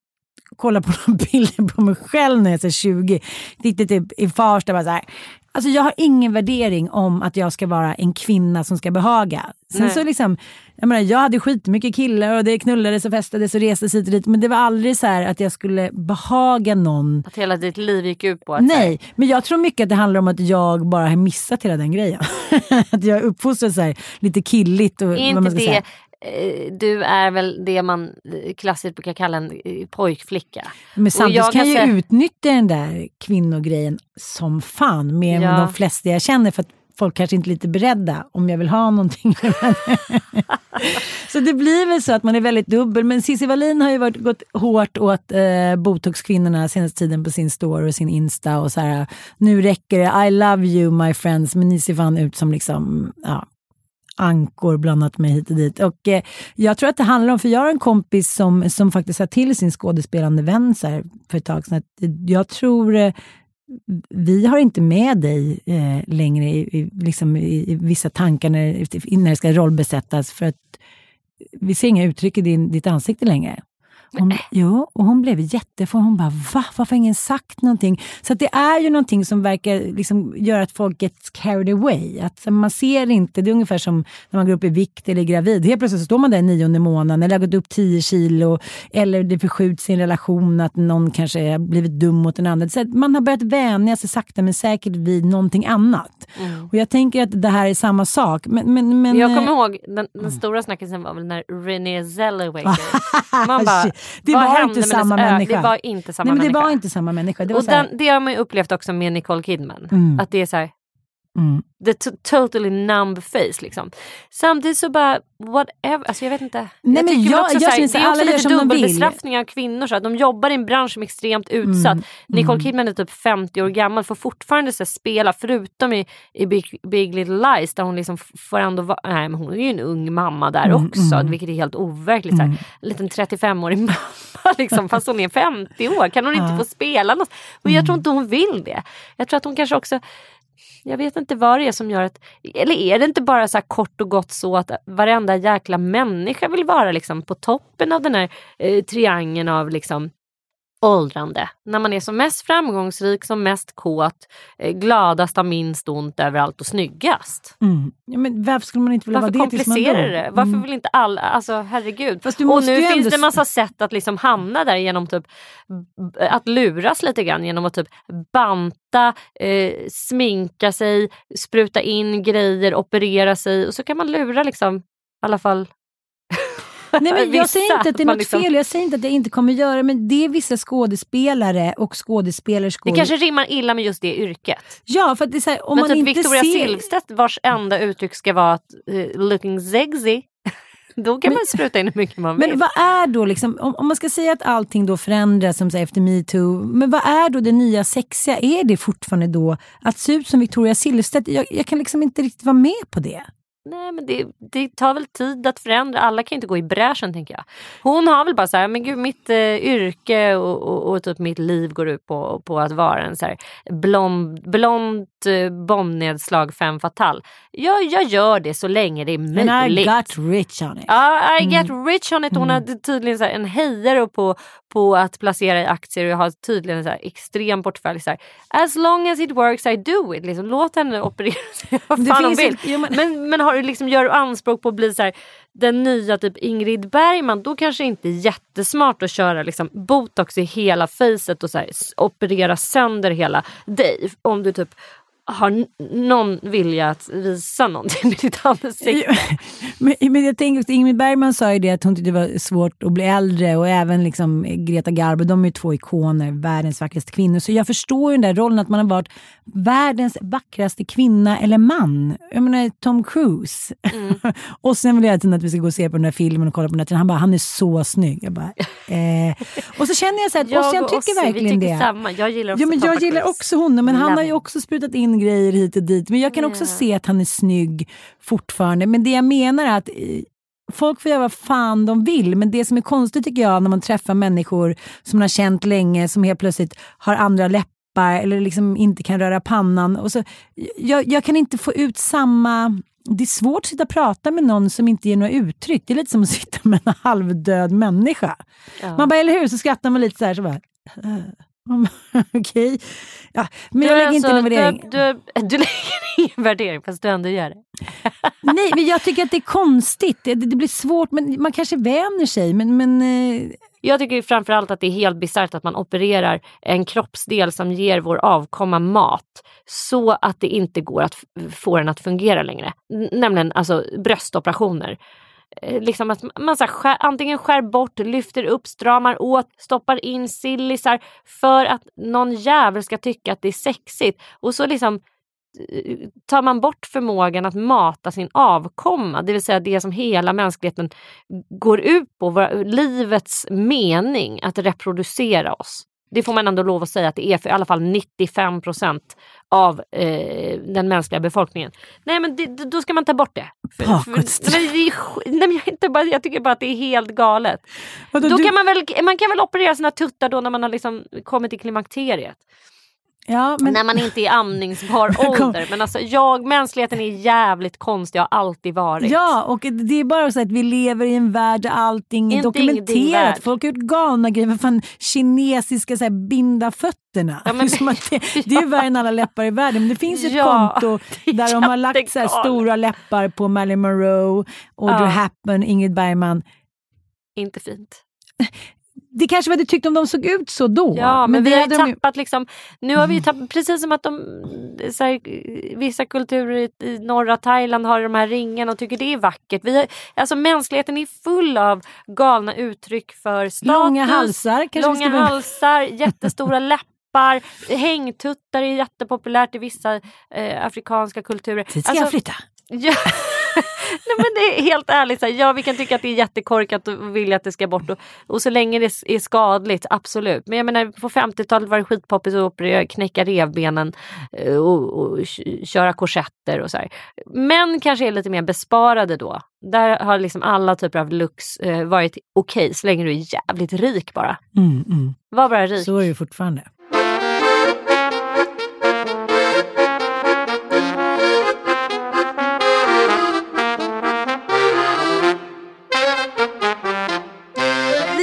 kollar på [LAUGHS] några bilder på mig själv när jag är så 20. Sitter typ i Farsta bara så här. Alltså jag har ingen värdering om att jag ska vara en kvinna som ska behaga. Sen Nej. så liksom, jag menar jag hade skitmycket killar och det knullades och festades och restes hit och dit. Men det var aldrig så här att jag skulle behaga någon. Att hela ditt liv gick ut på att Nej, men jag tror mycket att det handlar om att jag bara har missat hela den grejen. [LAUGHS] att jag är uppfostrad så här, lite killigt. Och, Är vad inte man ska det, säga. eh, du är väl det man eh, klassiskt brukar kalla en eh, pojkflicka. Men samtidigt jag kan jag ju utnyttja den där kvinnogrejen som fan mer Ja. än de flesta jag känner för att folk kanske inte är lite beredda om jag vill ha någonting. [LAUGHS] så det blir väl så att man är väldigt dubbel. Men Cissi Wallin har ju varit, gått hårt åt eh, botoxkvinnorna senaste tiden på sin story och sin Insta och så här nu räcker det, I love you my friends, men ni ser fan ut som liksom ja, ankor blandat med hit och dit. Och eh, jag tror att det handlar om, för jag har en kompis som, som faktiskt sa till sin skådespelande vän så här, för ett tag sedan att jag tror eh, vi har inte med dig eh, längre i, i, liksom i, i vissa tankar när, när det ska rollbesättas för att vi ser inga uttryck i din, ditt ansikte längre. Hon, jo, och hon blev jätteförvånad. Hon bara, va? Varför har ingen sagt någonting? Så att det är ju någonting som verkar liksom göra att folk gets carried away. Att man ser inte, det är ungefär som när man går upp i vikt eller är gravid. Helt plötsligt så står man där i nionde månaden eller har gått upp 10 kilo. Eller det förskjuts i en relation att någon kanske har blivit dum mot den andra. Så man har börjat vänja sig sakta men säkert vid någonting annat. Och jag tänker att det här är samma sak. Men, men, men, jag eh, kommer ihåg den, den stora snackisen var väl när Renée Zellweger [LAUGHS] Man bara. Det vad var inte samma människa. Det var inte samma Nej, men det människa. var inte samma människa. Det och den, det har man ju upplevt också med Nicole Kidman. Mm. Att det är så här, mm. the totally numb face liksom. Samtidigt så bara whatever, alltså jag vet inte. Nej, jag men väl jag- också jag så här, känner så det är också lite som de vill. dubbelbestraffning av kvinnor så att de jobbar i en bransch som är extremt utsatt. Mm, Nicole Kidman är typ 50 år gammal får fortfarande så spela förutom i, i Big, Big Little Lies där hon liksom får ändå vara, nej men hon är ju en ung mamma där Mm, också mm. vilket är helt overkligt. Så här, En liten 35-årig [LAUGHS] mamma liksom fast hon är 50 år kan hon inte få spela något? Och jag tror inte hon vill det. Jag tror att hon kanske också jag vet inte vad det är som gör att, eller är det inte bara så här kort och gott så att varenda jäkla människa vill vara liksom på toppen av den här eh, triangeln av liksom åldrande. När man är som mest framgångsrik, som mest kåt, eh, gladast, har minst ont överallt och snyggast. Mm. Ja, men varför skulle man inte vilja Varför vara det tills man komplicerar dör? det? Varför Mm. vill inte alla, alltså herregud. Och nu finns ändå det massa sätt att liksom hamna där genom typ att luras lite grann genom att typ banta, eh, sminka sig, spruta in grejer, operera sig och så kan man lura liksom i alla fall [LAUGHS] Nej, men jag säger inte att det är något liksom- fel, jag säger inte att jag inte kommer göra det, men det är vissa skådespelare och skådespelerskor. Det kanske rimmar illa med just det yrket. Ja, för att det är så här, om Men man typ inte Victoria ser... Silvstedt vars enda uttryck ska vara att eh, looking sexy. [LAUGHS] Då kan man spruta in hur mycket man vill. Men vad är då, liksom, om, om man ska säga att allting då förändras som säger efter metoo, men vad är då det nya sexiga? Är det fortfarande då att se ut som Victoria Silvstedt? Jag, jag kan liksom inte riktigt vara med på det. Nej men det, det tar väl tid att förändra. Alla kan ju inte gå i bräschen tänker jag. Hon har väl bara så här, men gud mitt eh, yrke och, och, och typ mitt liv går ut på, på att vara en så här blond, blont eh, bombnedslag femme fatale. Jag, jag gör det så länge det är Men I möjligt. got rich on it. Ja, I Mm. get rich on it. Hon hade tydligen så här en hejare på, på att placera i aktier och jag har tydligen en så här extrem portfölj. Så här, as long as it works I do it. Liksom, låt henne operera sig [LAUGHS] vad fan hon vill. jo, men- men, men har liksom, gör du anspråk på att bli så här, den nya typ Ingrid Bergman då kanske det inte är jättesmart att köra liksom, botox i hela facet och så här, operera sönder hela dig. Om du typ har någon vilja att visa någonting med ditt ansikte. men, men jag tänker också, Ingrid Bergman sa ju det att hon tyckte det var svårt att bli äldre och även liksom Greta Garbo, de är ju två ikoner, världens vackraste kvinnor. Så jag förstår ju den där rollen att man har varit världens vackraste kvinna eller man. Jag menar Tom Cruise. Mm. [LAUGHS] och sen vill jag hela tiden att vi ska gå och se på den här filmen och kolla på den tiden. Han bara, han är så snygg. Jag bara, eh. Och så känner jag så här, att Jag Ossian tycker Ossi, vi verkligen tycker det. samma. Jag gillar också Ja, men jag gillar Cruise. också honom, men han Love har ju också sprutat in grejer hit och dit. Men jag kan också se att han är snygg fortfarande. Men det jag menar är att folk får göra vad fan de vill. Men det som är konstigt tycker jag när man träffar människor som man har känt länge, som helt plötsligt har andra läppar eller liksom inte kan röra pannan. Och så, jag, jag kan inte få ut samma... Det är svårt att sitta och prata med någon som inte ger några uttryck. Det är lite som att sitta med en halvdöd människa. Ja. Man bara, eller hur? Så skrattar man lite så här. Så bara, [LAUGHS] Okej. Ja, men jag Du är lägger inte alltså- någon värdering. Du, du, du [LAUGHS] lägger ingen värdering fast du ändå gör det. [LAUGHS] Nej, men jag tycker att det är konstigt. Det, det blir svårt, men man kanske vänjer sig. Men, men eh, Jag tycker framförallt att det är helt bisarrt att man opererar en kroppsdel som ger vår avkomma mat så att det inte går att få den att fungera längre. Nämligen alltså bröstoperationer. Eh, liksom att man så här, skär, antingen skär bort, lyfter upp, stramar åt, stoppar in sillisar för att någon jävel ska tycka att det är sexigt. Och så liksom eh, tar man bort förmågan att mata sin avkomma, det vill säga det som hela mänskligheten går ut på, våra, livets mening att reproducera oss. Det får man ändå lov att säga att det är för i alla fall 95 procent av eh, den mänskliga befolkningen. Nej men det, då ska man ta bort det. För, för, Bakåt. nej, men det är, sk- nej, men jag, är inte bara, jag tycker bara att det är helt galet. Vadå, då du- kan man, väl, man kan väl operera sina tuttar då när man har liksom kommit till klimakteriet. Ja, men, När man inte är amningsbar [LAUGHS] ålder. Men alltså jag, mänskligheten är jävligt konstig, har alltid varit. Ja, och det är bara så att vi lever i en värld där allting är Inte dokumenterat. Folk har gjort galna grejer. Fan, kinesiska så här, binda fötterna. Ja, men- [LAUGHS] det, [LAUGHS] det är ju värre än alla läppar i världen. Men det finns ett Ja, konto där de har lagt så här stora läppar på Marilyn Monroe, Audrey Ja. Hepburn, Ingrid Bergman. Inte fint. Det kanske var du tyckte om de såg ut så då. Ja, men, vi det har hade ju de ju- tappat liksom, nu har vi ju tappat, precis som att de, här, vissa kulturer i, i norra Thailand har de här ringarna och tycker det är vackert. Vi har, alltså mänskligheten är full av galna uttryck för status, Långa halsar kanske vi långa ska halsar, [LAUGHS] jättestora läppar, hängtuttar är jättepopulärt i vissa eh, afrikanska kulturer. Dit ska Alltså, jag flytta. [LAUGHS] Ja. [LAUGHS] Nej, men det är helt ärligt, så här, ja vi kan tycka att det är jättekorkat och vilja att det ska bort. Och, och så länge det är skadligt, absolut. Men jag menar på 50-talet var det skitpoppis att operera, knäcka revbenen eh, och, och köra korsetter och så här. Män kanske är lite mer besparade då. Där har liksom alla typer av looks eh, varit okej så länge du är jävligt rik bara. Mm, mm. Var bara rik. Så är det fortfarande.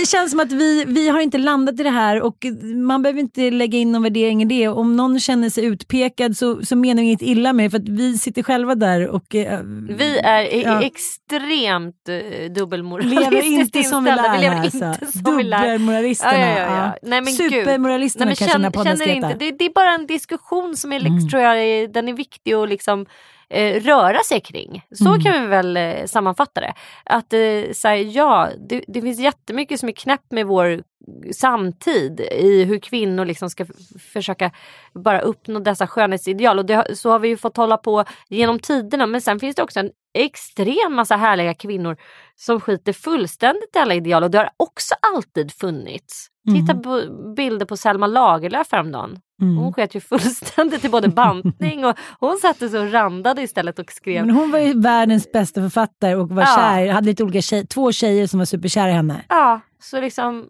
Det känns som att vi, vi har inte landat i det här och man behöver inte lägga in någon värdering i det. Om någon känner sig utpekad så, så menar vi inget illa med för att vi sitter själva där och eh, Vi är Ja. extremt uh, dubbelmoralistiskt lever inte som vi inställda. lär. Vi lever alltså. inte som vi lär. Dubbelmoralisterna. Ja, ja, ja. Nej, men. Supermoralisterna Nej, men kanske den här podden känner ska inte, heta. det, det är bara en diskussion som är, liksom, Mm. tror jag, den är viktig att liksom, eh, röra sig kring. Så Mm. kan vi väl eh, sammanfatta det. Att eh, så här, ja, det, det finns jättemycket som är knäppt med vår samtid i hur kvinnor liksom ska försöka bara uppnå dessa skönhetsideal. Och det, så har vi ju fått hålla på genom tiderna. Men sen finns det också en extrem massa härliga kvinnor som skiter fullständigt i alla ideal. Och det har också alltid funnits. Titta Mm. på bilder på Selma Lagerlöf häromdagen. Mm. Hon sket ju fullständigt i både bantning och hon satte sig och randade istället och skrev. Men hon var ju världens bästa författare och var Ja. kär, hade lite olika tjej, två tjejer som var superkära i henne. Ja, så liksom,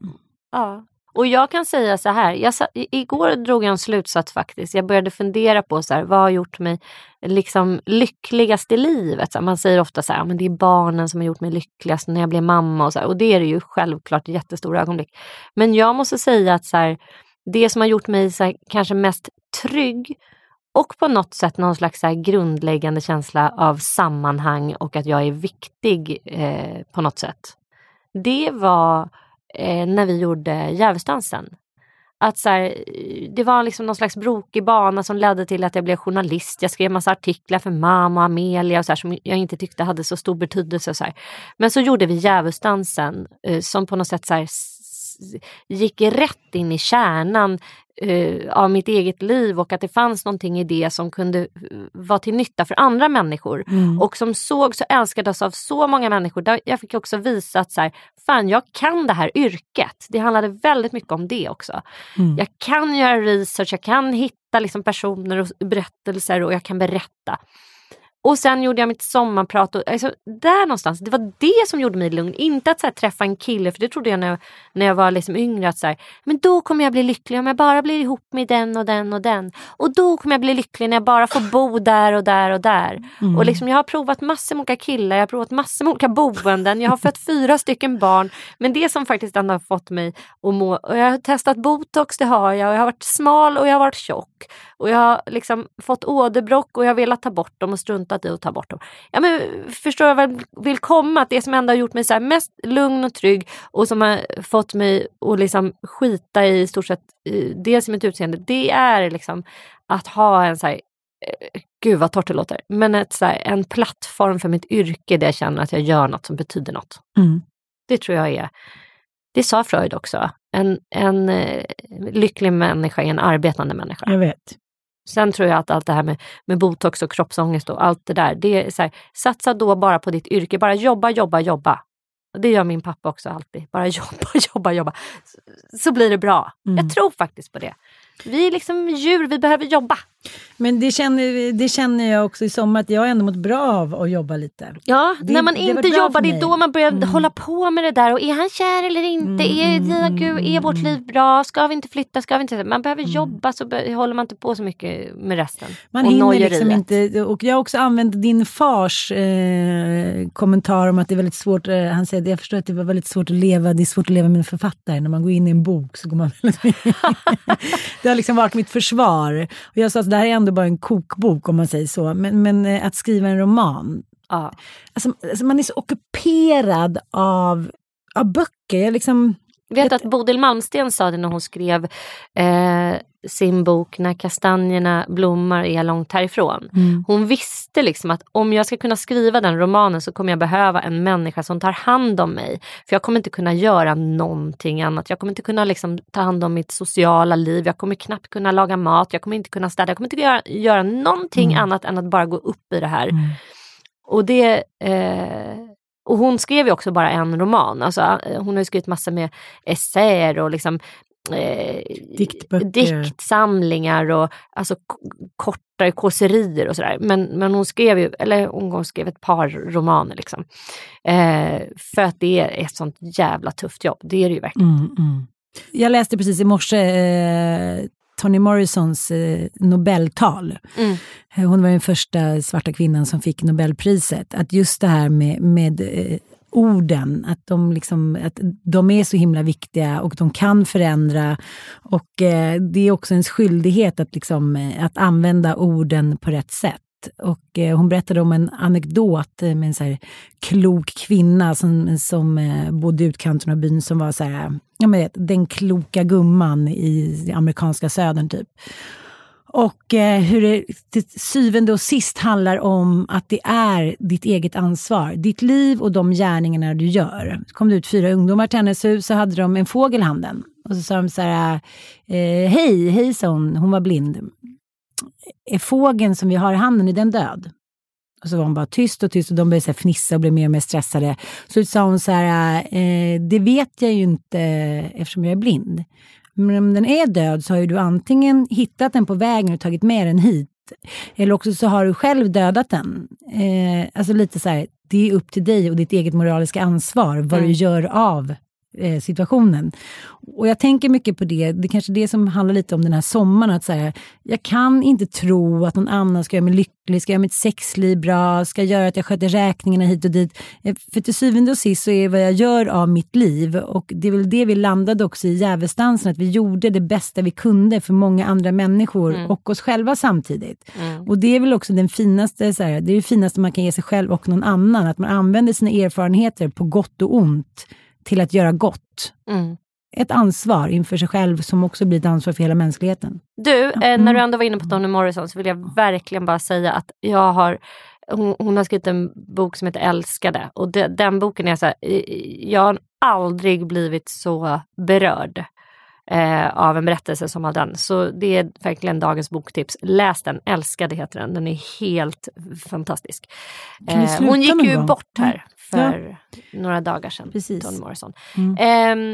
ja. Och jag kan säga så här, jag sa, igår drog jag en slutsats faktiskt. Jag började fundera på så här, vad har gjort mig liksom lyckligast i livet? Så här, man säger ofta så här, "Ja, men det är barnen som har gjort mig lyckligast när jag blev mamma och så här. Och det är det ju självklart jättestora ögonblick. Men jag måste säga att så här, det som har gjort mig så här, kanske mest trygg och på något sätt någon slags så här grundläggande känsla av sammanhang och att jag är viktig eh, på något sätt. Det var eh, när vi gjorde Djävulsdansen. att så här, det var liksom någon slags brokig bana som ledde till att jag blev journalist. Jag skrev massa artiklar för mamma och Amelia och så här, som jag inte tyckte hade så stor betydelse. Och så här. Men så gjorde vi Djävulsdansen eh, som på något sätt så här, gick rätt in i kärnan uh, av mitt eget liv och att det fanns någonting i det som kunde uh, vara till nytta för andra människor. Mm. Och som sågs och älskades av så många människor. Där jag fick också visa att så här, fan jag kan det här yrket. Det handlade väldigt mycket om det också. Mm. Jag kan göra research, jag kan hitta liksom personer och berättelser och jag kan berätta. Och sen gjorde jag mitt sommarprat. Och, alltså, där någonstans, det var det som gjorde mig lugn. Inte att så här, träffa en kille, för det trodde jag när jag, när jag var liksom yngre. Att så här, men då kommer jag bli lycklig om jag bara blir ihop med den och den och den. Och då kommer jag bli lycklig när jag bara får bo där och där och där. Mm. Och liksom, jag har provat massor med olika killar, jag har provat massor med olika boenden. Jag har fött fyra stycken barn. Men det som faktiskt ändå har fått mig att må... Och jag har testat botox, det har jag. Jag har varit smal och jag har varit tjock. Och jag har liksom fått åderbråck och jag har velat ta bort dem och struntat i att ta bort dem. Ja, men, förstår jag vad jag vill komma? Att det som ändå har gjort mig så mest lugn och trygg och som har fått mig att liksom skita i stort sett dels i mitt utseende, det är liksom att ha en så här, eh, gud vad torrt det låter, men ett, så här, en plattform för mitt yrke där jag känner att jag gör något som betyder något. Mm. Det tror jag är, det sa Freud också, en, en eh, lycklig människa är en arbetande människa. Jag vet. Sen tror jag att allt det här med, med botox och kroppsångest och allt det där, det är så här, satsa då bara på ditt yrke, bara jobba, jobba, jobba. Och det gör min pappa också alltid, bara [LAUGHS] jobba, jobba, jobba. Så, så blir det bra. Mm. Jag tror faktiskt på det. Vi är liksom djur, vi behöver jobba. Men det känner, det känner jag också i sommar att jag har ändå mått bra av att jobba lite. Ja, Det- när man inte jobbar, det är då man börjar Mm. hålla på med det där. Och är han kär eller inte? är, ja, gud, är vårt liv bra? Ska vi inte flytta? Ska vi inte? Man behöver jobba så be- håller man inte på så mycket med resten. Man och hinner liksom inte. Och jag har också använt din fars eh, kommentar om att det är väldigt svårt. Eh, han säger att jag förstår att det var väldigt svårt att leva. Det är svårt att leva med en författare. När man går in i en bok så går man väldigt [LAUGHS] Det har liksom varit mitt försvar. Och jag sa att det här är ändå bara en kokbok om man säger så. Men, men eh, att skriva en roman. Ja. Alltså, alltså man är så ockuperad av, av böcker. Jag liksom... vet att Bodil Malmsten sa det när hon skrev eh, sin bok När kastanjerna blommar är jag långt härifrån. Mm. Hon visste liksom att om jag ska kunna skriva den romanen så kommer jag behöva en människa som tar hand om mig. För jag kommer inte kunna göra någonting annat. Jag kommer inte kunna liksom ta hand om mitt sociala liv. Jag kommer knappt kunna laga mat. Jag kommer inte kunna städa. Jag kommer inte göra, göra någonting Mm. annat än att bara gå upp i det här. Och det eh, och hon skrev ju också bara en roman. Alltså, eh, hon har ju skrivit massor med essäer och liksom eh, diktsamlingar och alltså kortare kåserier och sådär. Men, men hon skrev ju, eller hon skrev ett par romaner liksom. Eh, för att det är ett sånt jävla tufft jobb, det är det ju verkligen. Mm, mm. Jag läste precis i morse eh, Toni Morrisons eh, Nobeltal. Mm. Hon var den första svarta kvinnan som fick Nobelpriset. Att just det här med, med eh, orden, att de, liksom, att de är så himla viktiga och de kan förändra. Och eh, det är också ens skyldighet att, liksom, eh, att använda orden på rätt sätt. Och eh, hon berättade om en anekdot eh, med en så här klok kvinna som, som eh, bodde i utkanten av byn som var så här, ja, men, vet, den kloka gumman i amerikanska södern typ. Och eh, hur det till syvende och sist handlar om att det är ditt eget ansvar. Ditt liv och de gärningarna du gör. Så kom det ut fyra ungdomar till hennes hus så hade de en fågel i handen. Och så sa de så här, eh, hej, hej sa hon, hon var blind. Är fågeln som vi har i handen, är den död? Och så var hon bara tyst och tyst och de började så här fnissa och blev mer och mer stressade. Så sa hon så här, eh, det vet jag ju inte eftersom jag är blind. Men om den är död så har ju du antingen hittat den på vägen och tagit med den hit. Eller också så har du själv dödat den. Eh, alltså lite så här, det är upp till dig och ditt eget moraliska ansvar vad Mm. du gör av eh, situationen. Och jag tänker mycket på det, det är kanske det som handlar lite om den här sommaren, att säga, jag kan inte tro att någon annan ska göra mig lycklig, ska göra mitt sexliv bra, ska göra att jag sköter räkningarna hit och dit. Eh, För till syvende och sist så är det vad jag gör av mitt liv och det är väl det vi landade också i Djävulsdansen, att vi gjorde det bästa vi kunde för många andra människor Mm. och oss själva samtidigt. Mm. Och det är väl också den finaste, så här, det är det finaste man kan ge sig själv och någon annan, att man använder sina erfarenheter på gott och ont till att göra gott. Mm. ett ansvar inför sig själv som också blir ett ansvar för hela mänskligheten. Du, eh, när Mm. du ändå var inne på Toni Morrison så vill jag verkligen bara säga att jag har hon, hon har skrivit en bok som heter Älskade och de, den boken är så här, eh, jag har aldrig blivit så berörd eh, av en berättelse som av den. Så det är verkligen dagens boktips. Läs den, Älskade heter den. Den är helt fantastisk. Eh, hon gick ju gång? bort här För några dagar sedan. Precis. Toni Morrison. Mm.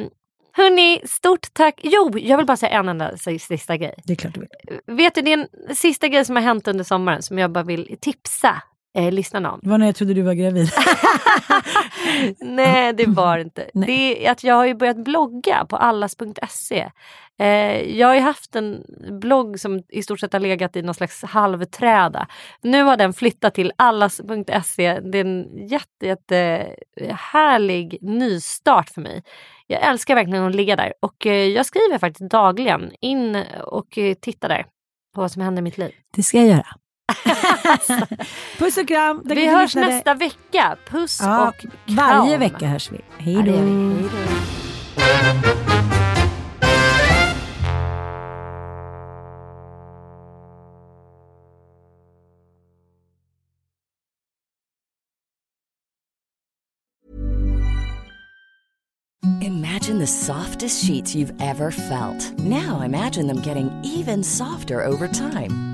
Eh, hörni, stort tack. Jo, jag vill bara säga en enda sista grej. Det är klart du vill. Vet du, det är en sista grej som har hänt under sommaren som jag bara vill tipsa eh, lyssnarna om. Det var när jag trodde du var gravid. [LAUGHS] Nej, det var inte. Nej. Det är att jag har ju börjat blogga på allas.se. Eh, jag har ju haft en blogg som i stort sett har legat i någon slags halvträda. Nu har den flyttat till allas.se. Det är en jätte, jätte härlig nystart för mig. Jag älskar verkligen att ligga där och eh, jag skriver faktiskt dagligen. In och eh, titta där på vad som händer i mitt liv. Det ska jag göra. Puss och kram. Vi hörs lyssnade. nästa vecka. Puss Ja, och kram. Varje vecka hörs vi. Hej då. Imagine the softest sheets you've ever felt. Now imagine them getting even softer over time.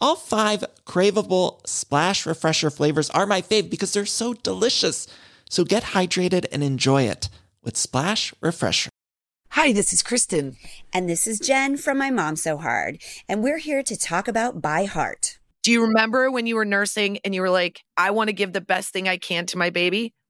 All five craveable splash refresher flavors are my fave because they're so delicious. So get hydrated and enjoy it with Splash Refresher. Hi, this is Kristen. And this is Jen from My Mom So Hard. And we're here to talk about By Heart. Do you remember when you were nursing and you were like, I want to give the best thing I can to my baby?